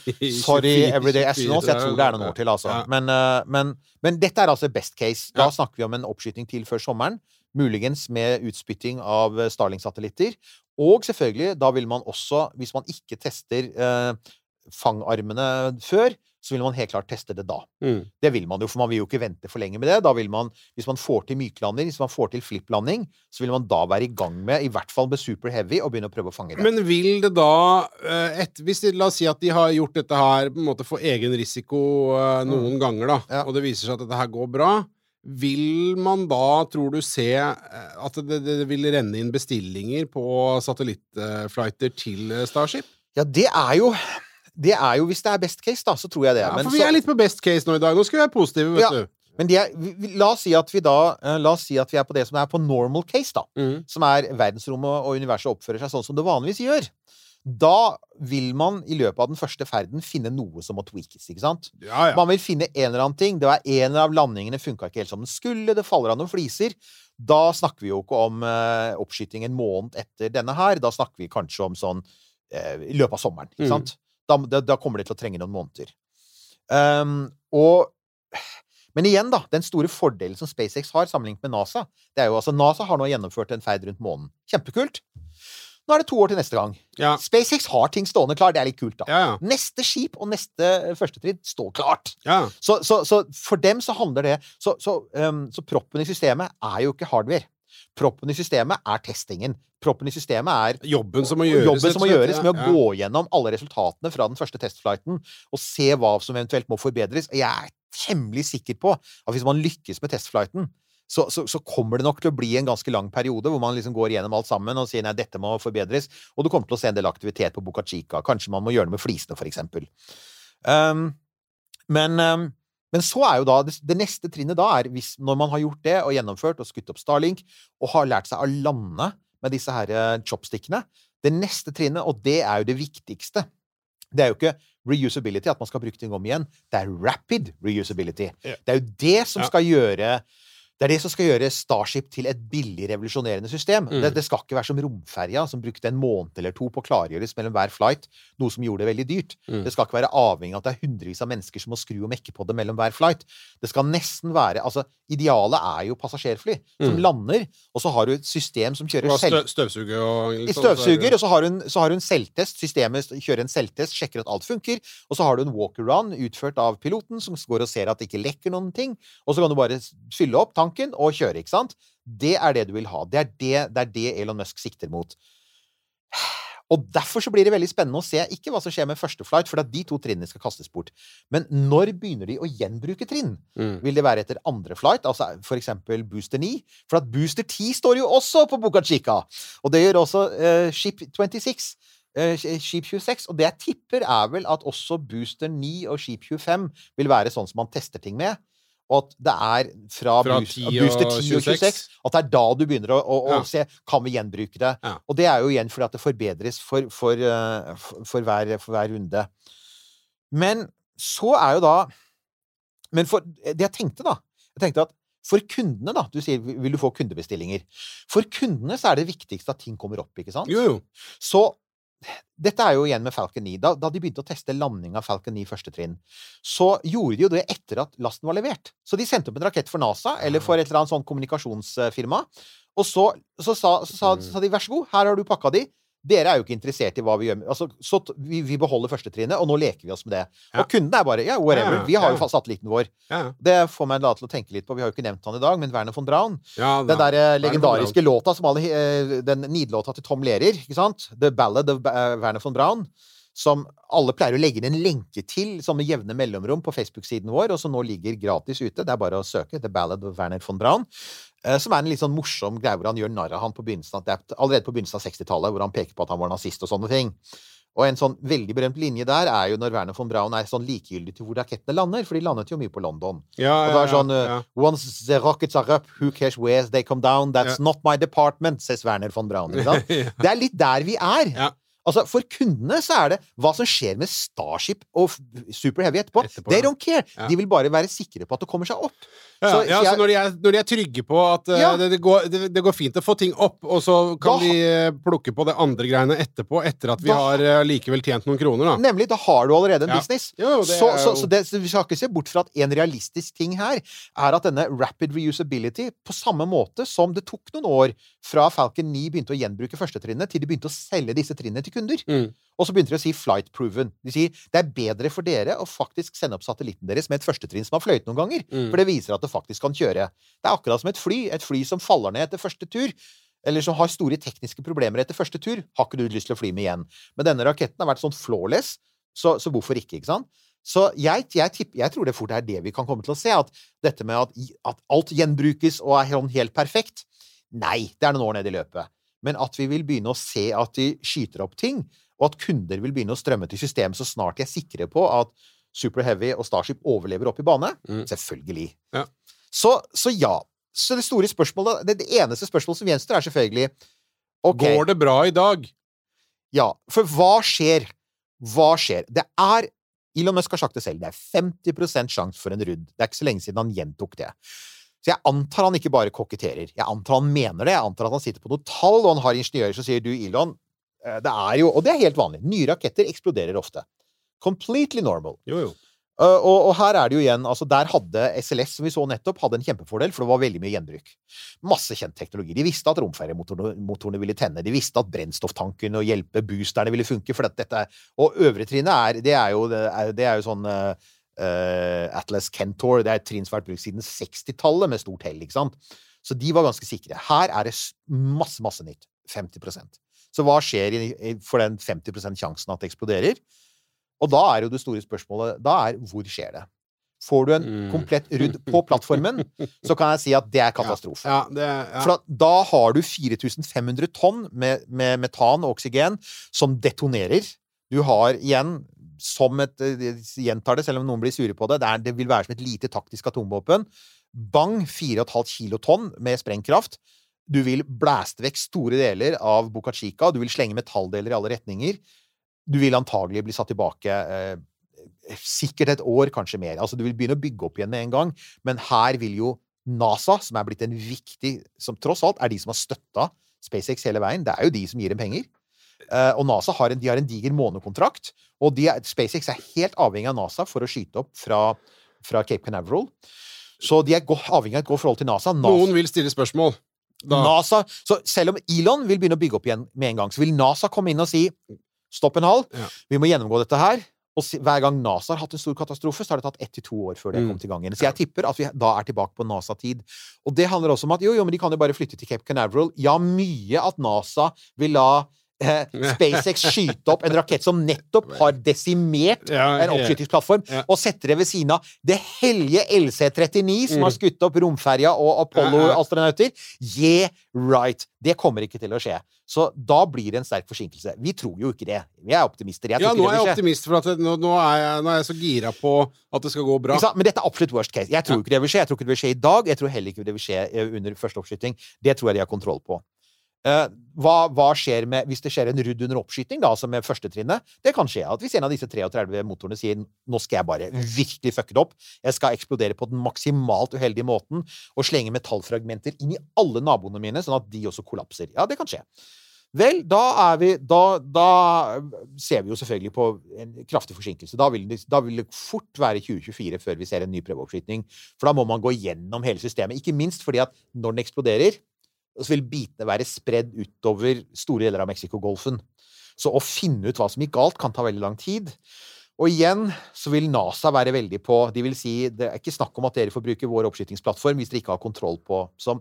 Sorry, Everyday 24 Astronauts. Jeg tror det er noen år til, altså. Ja. Men, uh, men, men dette er altså best case. Da Ja. snakker vi om en oppskyting til før sommeren. Muligens med utspytting av eh, Starling-satellitter. Og selvfølgelig, da vil man også, hvis man ikke tester uh, fangarmene før, så vil man helt klart teste det da. Mm. Det vil man jo, for man vil jo ikke vente for lenge med det. Da vil man, hvis man får til myklanding, hvis man får til flipplanding, så vil man da være i gang med, i hvert fall med Super Heavy, og begynne å prøve å fange det. Men vil det da eh, et, hvis de, La oss si at de har gjort dette her på en måte for egen risiko noen noen ganger, da, Mm. Ja. og det viser seg at dette her går bra. Vil man da, tror du, se eh, at det, det vil renne inn bestillinger på satellittflighter til eh, Starship? Ja, det er jo det er jo, Hvis det er best case, da, så tror jeg det. Ja, men for vi så- er litt på best case nå i dag. Nå skal vi være positive, vet Ja. du. Men er, la oss si at vi da eh, La oss si at vi er på det som er på normal case, da. Mm. Som er verdensrommet og universet oppfører seg sånn som det vanligvis gjør. Da vil man i løpet av den første ferden finne noe som må tweakes, ikke sant? Ja, ja. Man vil finne en eller annen ting. Det var En av landingene funka ikke helt som den skulle. Det faller av noen fliser. Da snakker vi jo ikke om uh, oppskyting en måned etter denne her. Da snakker vi kanskje om sånn uh, i løpet av sommeren. Ikke Mm. Da, da, da kommer det til å trenge noen måneder. Um, og men igjen, da. Den store fordelen som SpaceX har sammenlignet med NASA, det er jo altså NASA har nå gjennomført en ferd rundt månen. Kjempekult. Nå er det to år til neste gang. Ja. SpaceX har ting stående klar. Det er litt kult, da. Ja, ja. Neste skip og neste eh, førstetrinn står klart. ja. Så, så, så for dem så handler det Så, så, um, så proppen i systemet er jo ikke hardware. Proppen i systemet er testingen. Proppen i systemet er Jobben som må gjøres. jobben som må gjøres med å gå gjennom alle resultatene fra den første testflighten og se hva som eventuelt må forbedres. Jeg er temmelig sikker på at hvis man lykkes med testflighten, så, så, så kommer det nok til å bli en ganske lang periode hvor man liksom går gjennom alt sammen og sier nei, dette må forbedres, og du kommer til å se en del aktivitet på Boca Chica. Kanskje man må gjøre det med flisene, for eksempel. Um, men, um, men så er jo da det, det neste trinnet da er hvis, når man har gjort det og gjennomført og skutt opp Starlink og har lært seg å lande med disse her eh, chopstickene Det neste trinnet, og det er jo det viktigste Det er jo ikke reusability, at man skal bruke ting om igjen. Det er rapid reusability. Ja. Det er jo det som skal gjøre det er det som skal gjøre Starship til et billig, revolusjonerende system. Mm. Det, det skal ikke være som romferja, som brukte en måned eller to på å klargjøres mellom hver flight, noe som gjorde det veldig dyrt. Mm. Det skal ikke være avhengig av at det er hundrevis av mennesker som må skru og mekke på det mellom hver flight. Det skal nesten være Altså, idealet er jo passasjerfly som Mm. lander, og så har du et system som kjører selv... Støvsuger Støvsuge og det- støvsuger, og så har, hun, så har hun selvtest. Systemet kjører en selvtest, sjekker at alt funker. Og så har du en walk-around utført av piloten, som går og ser at det ikke lekker noen ting. Og så kan du bare fylle opp tanken og kjøre, ikke sant? Det er det du vil ha. Det er det, det, er det Elon Musk sikter mot. Og derfor så blir det veldig spennende å se ikke hva som skjer med første flight, for at de to trinnene skal kastes bort. Men når begynner de å gjenbruke trinn? Mm. Vil det være etter andre flight, altså for eksempel Booster 9? For at Booster 10 står jo også på Boca Chica! Og det gjør også uh, Ship 26. eh, Skip 26, og det jeg tipper er vel at også Booster 9 og Skip 25 vil være sånn som man tester ting med. Og at det er fra, Fra Boost- 10 Booster 10 og 26 26. at det er da du begynner å, å, å Ja. se kan vi gjenbruke det. Ja. Og det er jo igjen fordi at det forbedres for, for, eh, for, for, hver, for hver runde. Men så er jo da Men for det jeg tenkte, da Jeg tenkte at for kundene, da Du sier vil du få kundebestillinger. For kundene så er det viktigste at ting kommer opp, ikke sant? Jo, jo. Så dette er jo igjen med Falcon 9. Da, da de begynte å teste landing av Falcon 9 første trinn, så gjorde de jo det etter at lasten var levert. Så de sendte opp en rakett for NASA, eller for et eller annet sånn kommunikasjonsfirma. Og så, så, sa, så, sa, så sa de vær så god, her har du pakka di. Dere er jo ikke interessert i hva vi gjør altså, Så vi, vi beholder første trinnet, og nå leker vi oss med det. Ja. Og kunden er bare ja, whatever. Ja, Vi har jo satellitten vår. Ja, Det får meg da til å tenke litt på Vi har jo ikke nevnt han i dag, men Werner von Braun. ja. Den der eh, legendariske låta som alle eh, Den nidlåta til Tom Lerer, ikke sant? The Ballad of eh, Werner von Braun. Som alle pleier å legge inn en lenke til som med jevne mellomrom på Facebook-siden vår, og som nå ligger gratis ute. Det er bare å søke. The Ballad of Werner von Braun. Eh, Som er en litt sånn morsom greie hvor han gjør narr av han på begynnelsen av, er allerede på begynnelsen av 60-tallet, hvor han peker på at han var nazist og sånne ting. Og en sånn veldig berømt linje der er jo når Werner von Braun er sånn likegyldig til hvor rakettene lander, for de landet jo mye på London. Ja, Og ja, det er sånn ja, uh, ja. Once the rockets are up, who cares where they come down? That's Ja. not my department, says Werner von Braun. Ikke sant? Ja. Det er litt der vi er. Altså, For kundene så er det hva som skjer med Starship og Super Heavy etterpå. Etterpå, They ja. don't care. Ja. De vil bare være sikre på at det kommer seg opp. Ja, Så- ja, så så når de, er, når de er trygge på at Ja. det, det, går, det, det går fint å få ting opp, og så kan Da- de eh, plukke på det andre greiene etterpå, etter at vi Da- har uh, likevel tjent noen kroner, da. Nemlig, da har du allerede en business. Jo, så, så, så, det, så vi skal ikke se bort fra at en realistisk ting her er at denne rapid reusability, på samme måte som det tok noen år fra Falcon 9 begynte å gjenbruke førstetrinnet, til de begynte å selge disse trinnene til kunder. Mm. Og så begynte de å si flight proven. De sier det er bedre for dere å faktisk sende opp satellitten deres med et førstetrinn som har fløyet noen ganger, Mm. for det viser at det faktisk kan kjøre. Det er akkurat som et fly. Et fly som faller ned etter første tur, eller som har store tekniske problemer etter første tur, har ikke du lyst til å fly med igjen. Men denne raketten har vært sånn flawless, så, så hvorfor ikke, ikke sant? Så jeg, jeg, tipper, jeg tror det fort er det vi kan komme til å se, at dette med at, at alt gjenbrukes og er sånn helt perfekt, nei, det er noen år ned i løpet. Men at vi vil begynne å se at de skyter opp ting, og at kunder vil begynne å strømme til systemet så snart de er sikre på at Super Heavy og Starship overlever opp i bane? Mm. Selvfølgelig. Ja. Så, så ja. Så det store spørsmålet, det, det eneste spørsmålet som gjenstår, er selvfølgelig okay, Går det bra i dag? ja, for hva skjer? Hva skjer? Det er Elon Musk har sagt det selv. Det er 50% sjanse for en rudd. Det er ikke så lenge siden han gjentok det. Så jeg antar han ikke bare koketterer. Jeg antar han mener det. Jeg antar at han sitter på noe tall, og han har ingeniører som sier du, Elon, eh, det er jo Og det er helt vanlig. Nye raketter eksploderer ofte. Completely normal. Jo, jo. Uh, og, og her er det jo igjen altså Der hadde SLS, som vi så nettopp, hadde en kjempefordel, for det var veldig mye gjenbruk. Masse kjent teknologi. De visste at romferjemotorene ville tenne. De visste at brennstofftanken og hjelpe boosterne ville funke. For dette, og øvre trinnet er, det er jo, det er, det er jo sånn uh, Atlas Kentor. Det er et trinn som har vært brukt siden 60-tallet med stort hell. ikke sant? Så de var ganske sikre. Her er det masse, masse nytt. 50% Så hva skjer for den 50% sjansen at det eksploderer? Og da er jo det store spørsmålet da er hvor skjer det? Får du en Mm. komplett rudd på plattformen, så kan jeg si at det er katastrofe. Ja, det, ja. For da har du 4500 tonn med, med metan og oksygen som detonerer. Du har igjen, som et eh, Gjentar det, selv om noen blir sure på det, det, er, det vil være som et lite taktisk atomvåpen. Bang! 4,5 kilotonn med sprengkraft. Du vil blæste vekk store deler av Buca Chica. Du vil slenge metalldeler i alle retninger. Du vil antagelig bli satt tilbake eh, sikkert et år, kanskje mer. Altså, du vil begynne å bygge opp igjen med en gang, men her vil jo NASA, som er blitt en viktig Som tross alt er de som har støtta SpaceX hele veien. Det er jo de som gir dem penger. Eh, og NASA har en, de har en diger månekontrakt, og de SpaceX er helt avhengig av NASA for å skyte opp fra, fra Cape Canaveral. Så de er avhengig av et godt forhold til NASA. NASA Noen vil stille spørsmål. Da, NASA, så selv om Elon vil begynne å bygge opp igjen med en gang, så vil NASA komme inn og si stopp en hal, Ja. vi må gjennomgå dette her. Og hver gang NASA har hatt en stor katastrofe, så har det tatt ett til to år før det kom Mm. kommet i gang igjen. Så jeg tipper at vi da er tilbake på NASA-tid. Og det handler også om at jo, jo, men de kan jo bare flytte til Cape Canaveral. Ja, mye at NASA vil la eh, SpaceX skyte opp en rakett som nettopp har desimert Ja, en oppskytingsplattform, Ja. og setter det ved siden av det hellige LC-39, som Mm. har skutt opp romferja og Apollo-astronauter. Yeah, right. Det kommer ikke til å skje. Så da blir det en sterk forsinkelse. Vi tror jo ikke det. Vi er optimister. Jeg ja, nå er jeg optimist, for at det, nå, nå, er jeg, nå er jeg så gira på at det skal gå bra. Men dette er absolutt worst case. Jeg tror ikke det vil skje. Jeg tror ikke det vil skje i dag. Jeg tror heller ikke det vil skje eh, under første oppskyting. Det tror jeg de har kontroll på. Eh, hva, hva skjer med, hvis det skjer en rudd under oppskyting, da, altså med førstetrinnet? Det kan skje at hvis en av disse 33 motorene sier nå skal jeg bare virkelig fucke det opp, jeg skal eksplodere på den maksimalt uheldige måten og slenge metallfragmenter inn i alle naboene mine, sånn at de også kollapser. Ja, det kan skje. Vel, da er vi Da, da ser vi jo selvfølgelig på en kraftig forsinkelse. Da vil, det, da vil det fort være 2024 før vi ser en ny prøveoppskyting. For da må man gå gjennom hele systemet. Ikke minst fordi at når den eksploderer, så vil bitene være spredd utover store deler av Mexicogolfen. Så å finne ut hva som gikk galt, kan ta veldig lang tid. Og igjen så vil NASA være veldig på De vil si det er ikke snakk om at dere får bruke vår oppskytingsplattform hvis dere ikke har kontroll på Så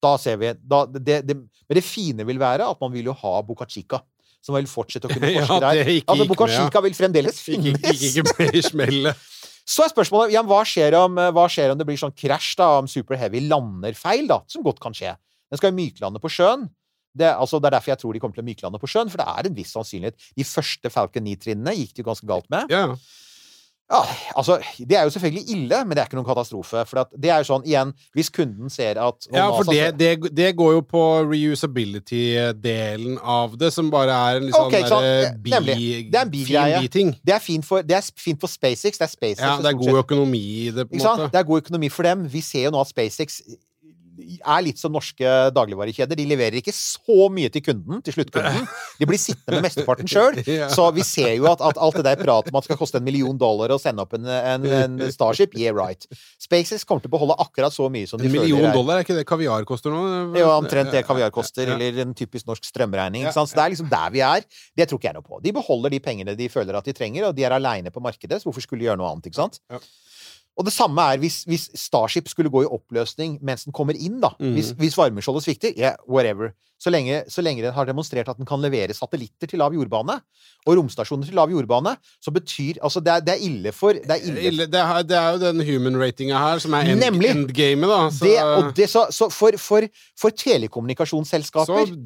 da ser vi da, det, det, Men det fine vil være at man vil jo ha Boca Chica, som vil fortsette å kunne Ja, forske der. det Altså, Boca ja. Chica vil fremdeles Ikke, finnes. ikke, ikke med i smellet. Så er spørsmålet ja, hva, skjer om, hva skjer om det blir sånn krasj, da, om Super Heavy lander feil, da, som godt kan skje. Den skal jo myklande på sjøen. Det, altså, det er derfor jeg tror de kommer til å myklande på sjøen, for det er en viss sannsynlighet. De første Falcon 9-trinnene gikk det jo ganske galt med. Ja. Ja, altså, Det er jo selvfølgelig ille, men det er ikke noen katastrofe. For det er jo sånn, igjen, hvis kunden ser at ja, for det, det, det går jo på reusability-delen av det, som bare er en litt sånn Ok, derre bi, Det er en bigreie. det er, fint for, det er fint for SpaceX. Det er SpaceX Ja, det er god økonomi i det, på en måte. Det er god økonomi for dem. Vi ser jo nå at SpaceX er litt som norske dagligvarekjeder. De leverer ikke så mye til kunden, til sluttkunden. De blir sittende med mesteparten sjøl. Så vi ser jo at, at alt det der pratet om at det skal koste en million dollar å sende opp en, en, en Starship, yeah right. SpaceX kommer til å beholde akkurat så mye som de føler. En million føler dollar, er ikke det kaviar koster nå? jo, omtrent det kaviar koster, eller en typisk norsk strømregning. Så det er liksom der vi er. Det tror ikke jeg noe på. De beholder de pengene de føler at de trenger, og de er aleine på markedet, så hvorfor skulle de gjøre noe annet? ikke sant? Ja. Og det samme er hvis, hvis Starship skulle gå i oppløsning mens den kommer inn, da. Mm. Hvis, hvis varmeskjoldet svikter, yeah, whatever. Så lenge, så lenge den har demonstrert at den kan levere satellitter til lav jordbane, og romstasjoner til lav jordbane, så betyr Altså, det er, det er ille for Det er ille det, er, det er jo den human-ratinga her som er end, Nemlig. endgame, da. Så, det, så, så for, for, for telekommunikasjonsselskaper så.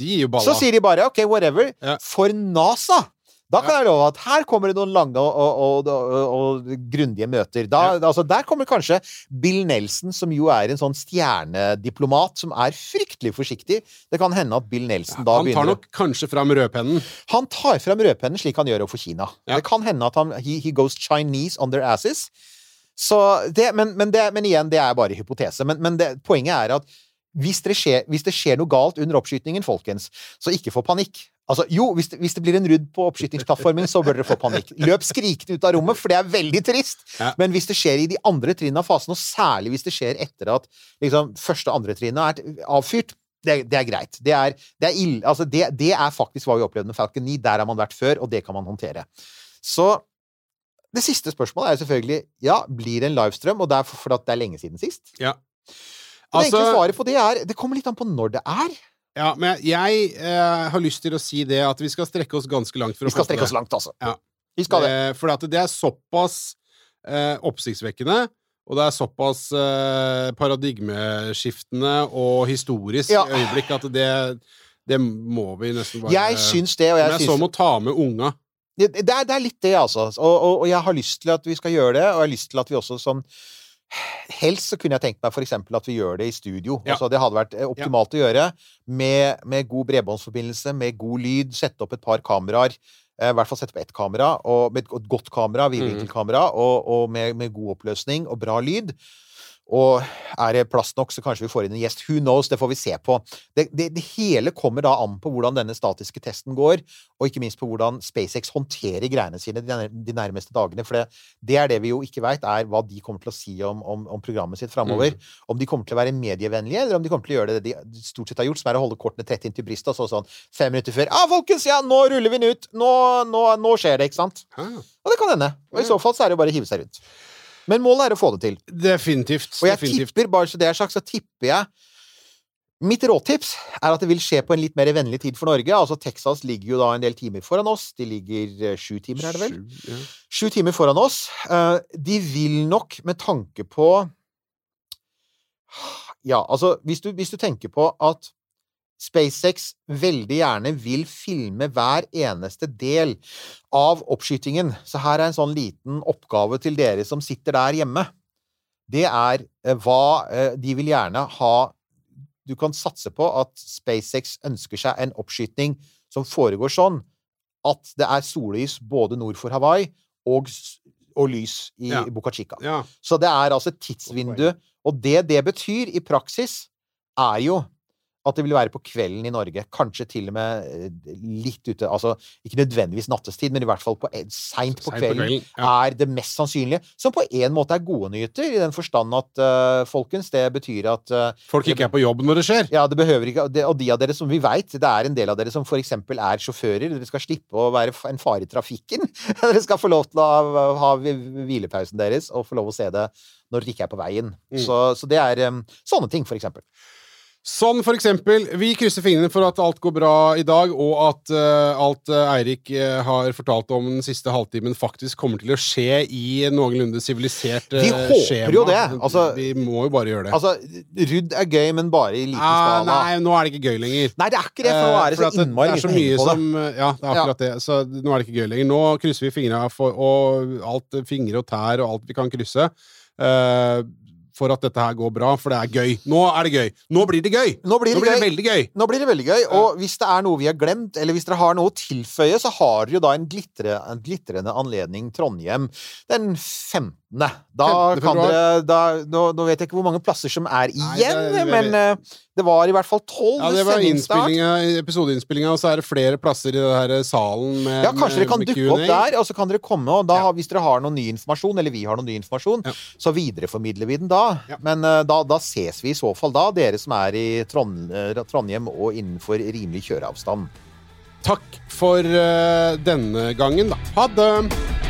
Så sier de bare OK, whatever. Ja. For NASA da kan jeg love at her kommer det noen lange og, og, og, og, grundige møter. Da, altså, der kommer kanskje Bill Nelson, som jo er en sånn stjernediplomat, som er fryktelig forsiktig. Det kan hende at Bill Nelson da begynner Han tar nok kanskje fram rødpennen. Han tar fram rødpennen slik han gjør overfor Kina. Ja. Det kan hende at han he, he goes Chinese on their asses. Så det, men, men, det, men igjen, det er bare hypotese. Men, men det, poenget er at hvis det, skjer, hvis det skjer noe galt under oppskytingen, folkens, så ikke få panikk. Altså, jo, hvis det, hvis det blir en rudd på oppskytingsplattformen, så bør dere få panikk. Løp skrikende ut av rommet, for det er veldig trist. Ja. Men hvis det skjer i de andre trinnene av fasen, og særlig hvis det skjer etter at liksom, første og andre trinnet er avfyrt, det, det er greit. Det er, det, er ill, altså, det, det er faktisk hva vi opplevde med Falcon 9. Der har man vært før, og det kan man håndtere. Så det siste spørsmålet er selvfølgelig ja, blir det en livestrøm, og det er for, for det er lenge siden sist. Ja. Det enkle Altså- svaret på det er Det kommer litt an på når det er. Ja, men jeg eh, har lyst til å si det at vi skal strekke oss ganske langt for Vi skal strekke oss langt, altså. Ja. Vi skal det. Eh, for at det er såpass eh, oppsiktsvekkende, og det er såpass eh, paradigmeskiftende og historisk Ja. øyeblikk at det, det må vi nesten bare Jeg syns det, og Men jeg jeg så må ta med unga. det, det, er, det er litt det, altså. Og, og, og jeg har lyst til at vi skal gjøre det, og jeg har lyst til at vi også sånn Helst så kunne jeg tenkt meg for eksempel at vi gjør det i studio. Ja. Altså Det hadde vært optimalt optimalt å gjøre med, med god bredbåndsforbindelse, med god lyd, sette opp et par kameraer. eh, I hvert fall sette opp ett kamera, og med et godt kamera, vidvinkelkamera, og, og med, med god oppløsning og bra lyd. Og er det plass nok, så kanskje vi får inn en gjest. Who knows? Det får vi se på. Det, det, det hele kommer da an på hvordan denne statiske testen går, og ikke minst på hvordan SpaceX håndterer greiene sine de, nærmeste dagene. For det, det er det vi jo ikke veit, er hva de kommer til å si om, om, om programmet sitt framover. Om de kommer til å være medievennlige, eller om de kommer til å gjøre det de stort sett har gjort, som er å holde kortene tett inntil brystet, og så sånn fem minutter før Ja, folkens, ja, nå ruller vi den ut! Nå, nå, nå skjer det, ikke sant? Ah, Og det kan hende. Og i så fall så er det jo bare å hive seg rundt. Men målet er å få det til. definitivt. Og jeg definitivt. tipper, bare så det er sagt, så tipper jeg Mitt råtips er at det vil skje på en litt mer vennlig tid for Norge. Altså Texas ligger jo da en del timer foran oss. De ligger eh, sju timer, er det vel? Sju, ja. Sju timer foran oss. Eh, De vil nok, med tanke på Ja, altså, hvis du, hvis du tenker på at SpaceX veldig gjerne vil filme hver eneste del av oppskytingen. Så her er en sånn liten oppgave til dere som sitter der hjemme. Det er eh, hva eh, de vil gjerne ha Du kan satse på at SpaceX ønsker seg en oppskyting som foregår sånn at det er sollys både nord for Hawaii og, og lys i Ja. Boca Chica. Ja. Så det er altså et tidsvindu. Og det det betyr i praksis, er jo at det vil være på kvelden i Norge. Kanskje til og med eh, litt ute Altså ikke nødvendigvis nattestid, men i hvert fall på, seint på kvelden. Ja. Er det mest sannsynlige. Som på en måte er gode nyheter, i den forstand at uh, folkens, det betyr at uh, Folk ikke er på jobb når det skjer. ja, det behøver ikke det, Og de av dere som vi veit, det er en del av dere som for eksempel er sjåfører. Dere skal slippe å være en fare i trafikken. dere skal få lov til å ha, ha hvilepausen deres og få lov å se det når dere ikke er på veien. Mm. Så, så det er um, sånne ting, for eksempel. Sånn for eksempel, vi krysser fingrene for at alt går bra i dag, og at uh, alt uh, Eirik uh, har fortalt om den siste halvtimen, faktisk kommer til å skje i noenlunde sivilisert uh, Vi håper jo det, altså- vi må jo bare gjøre det. Altså, Rudd er gøy, men bare i liten ah, skala. nei, nå er det ikke gøy lenger. Nei, det er ikke det, for nå er det så innmari mye mye på det. som Ja, det er akkurat det. Så nå er det ikke gøy lenger. Nå krysser vi fingra for og alt fingre og tær og alt vi kan krysse. eh, for at dette her går bra, for det er gøy. Nå er det gøy! Nå blir det gøy! Nå blir det gøy. veldig gøy! Nå blir det veldig gøy, og hvis det er noe vi har glemt, eller hvis dere har noe å tilføye, så har dere jo da en glitrende anledning Trondheim den 15. Da 15. kan dere da, nå, nå vet jeg ikke hvor mange plasser som er Nei, igjen, det er- men uh, det var i hvert fall tolv Ja, det var episodeinnspillinga, og så er det flere plasser i den her salen med Ja, kanskje dere kan dukke opp der, og så kan dere komme, og da, Ja. hvis dere har noen ny informasjon, eller vi har noen ny informasjon, Ja. så videreformidler vi den da. Ja. Men uh, da, da ses vi i så fall da, dere som er i Trond, eh, Trondheim og innenfor rimelig kjøreavstand. Takk for uh, denne gangen, da. Ha det!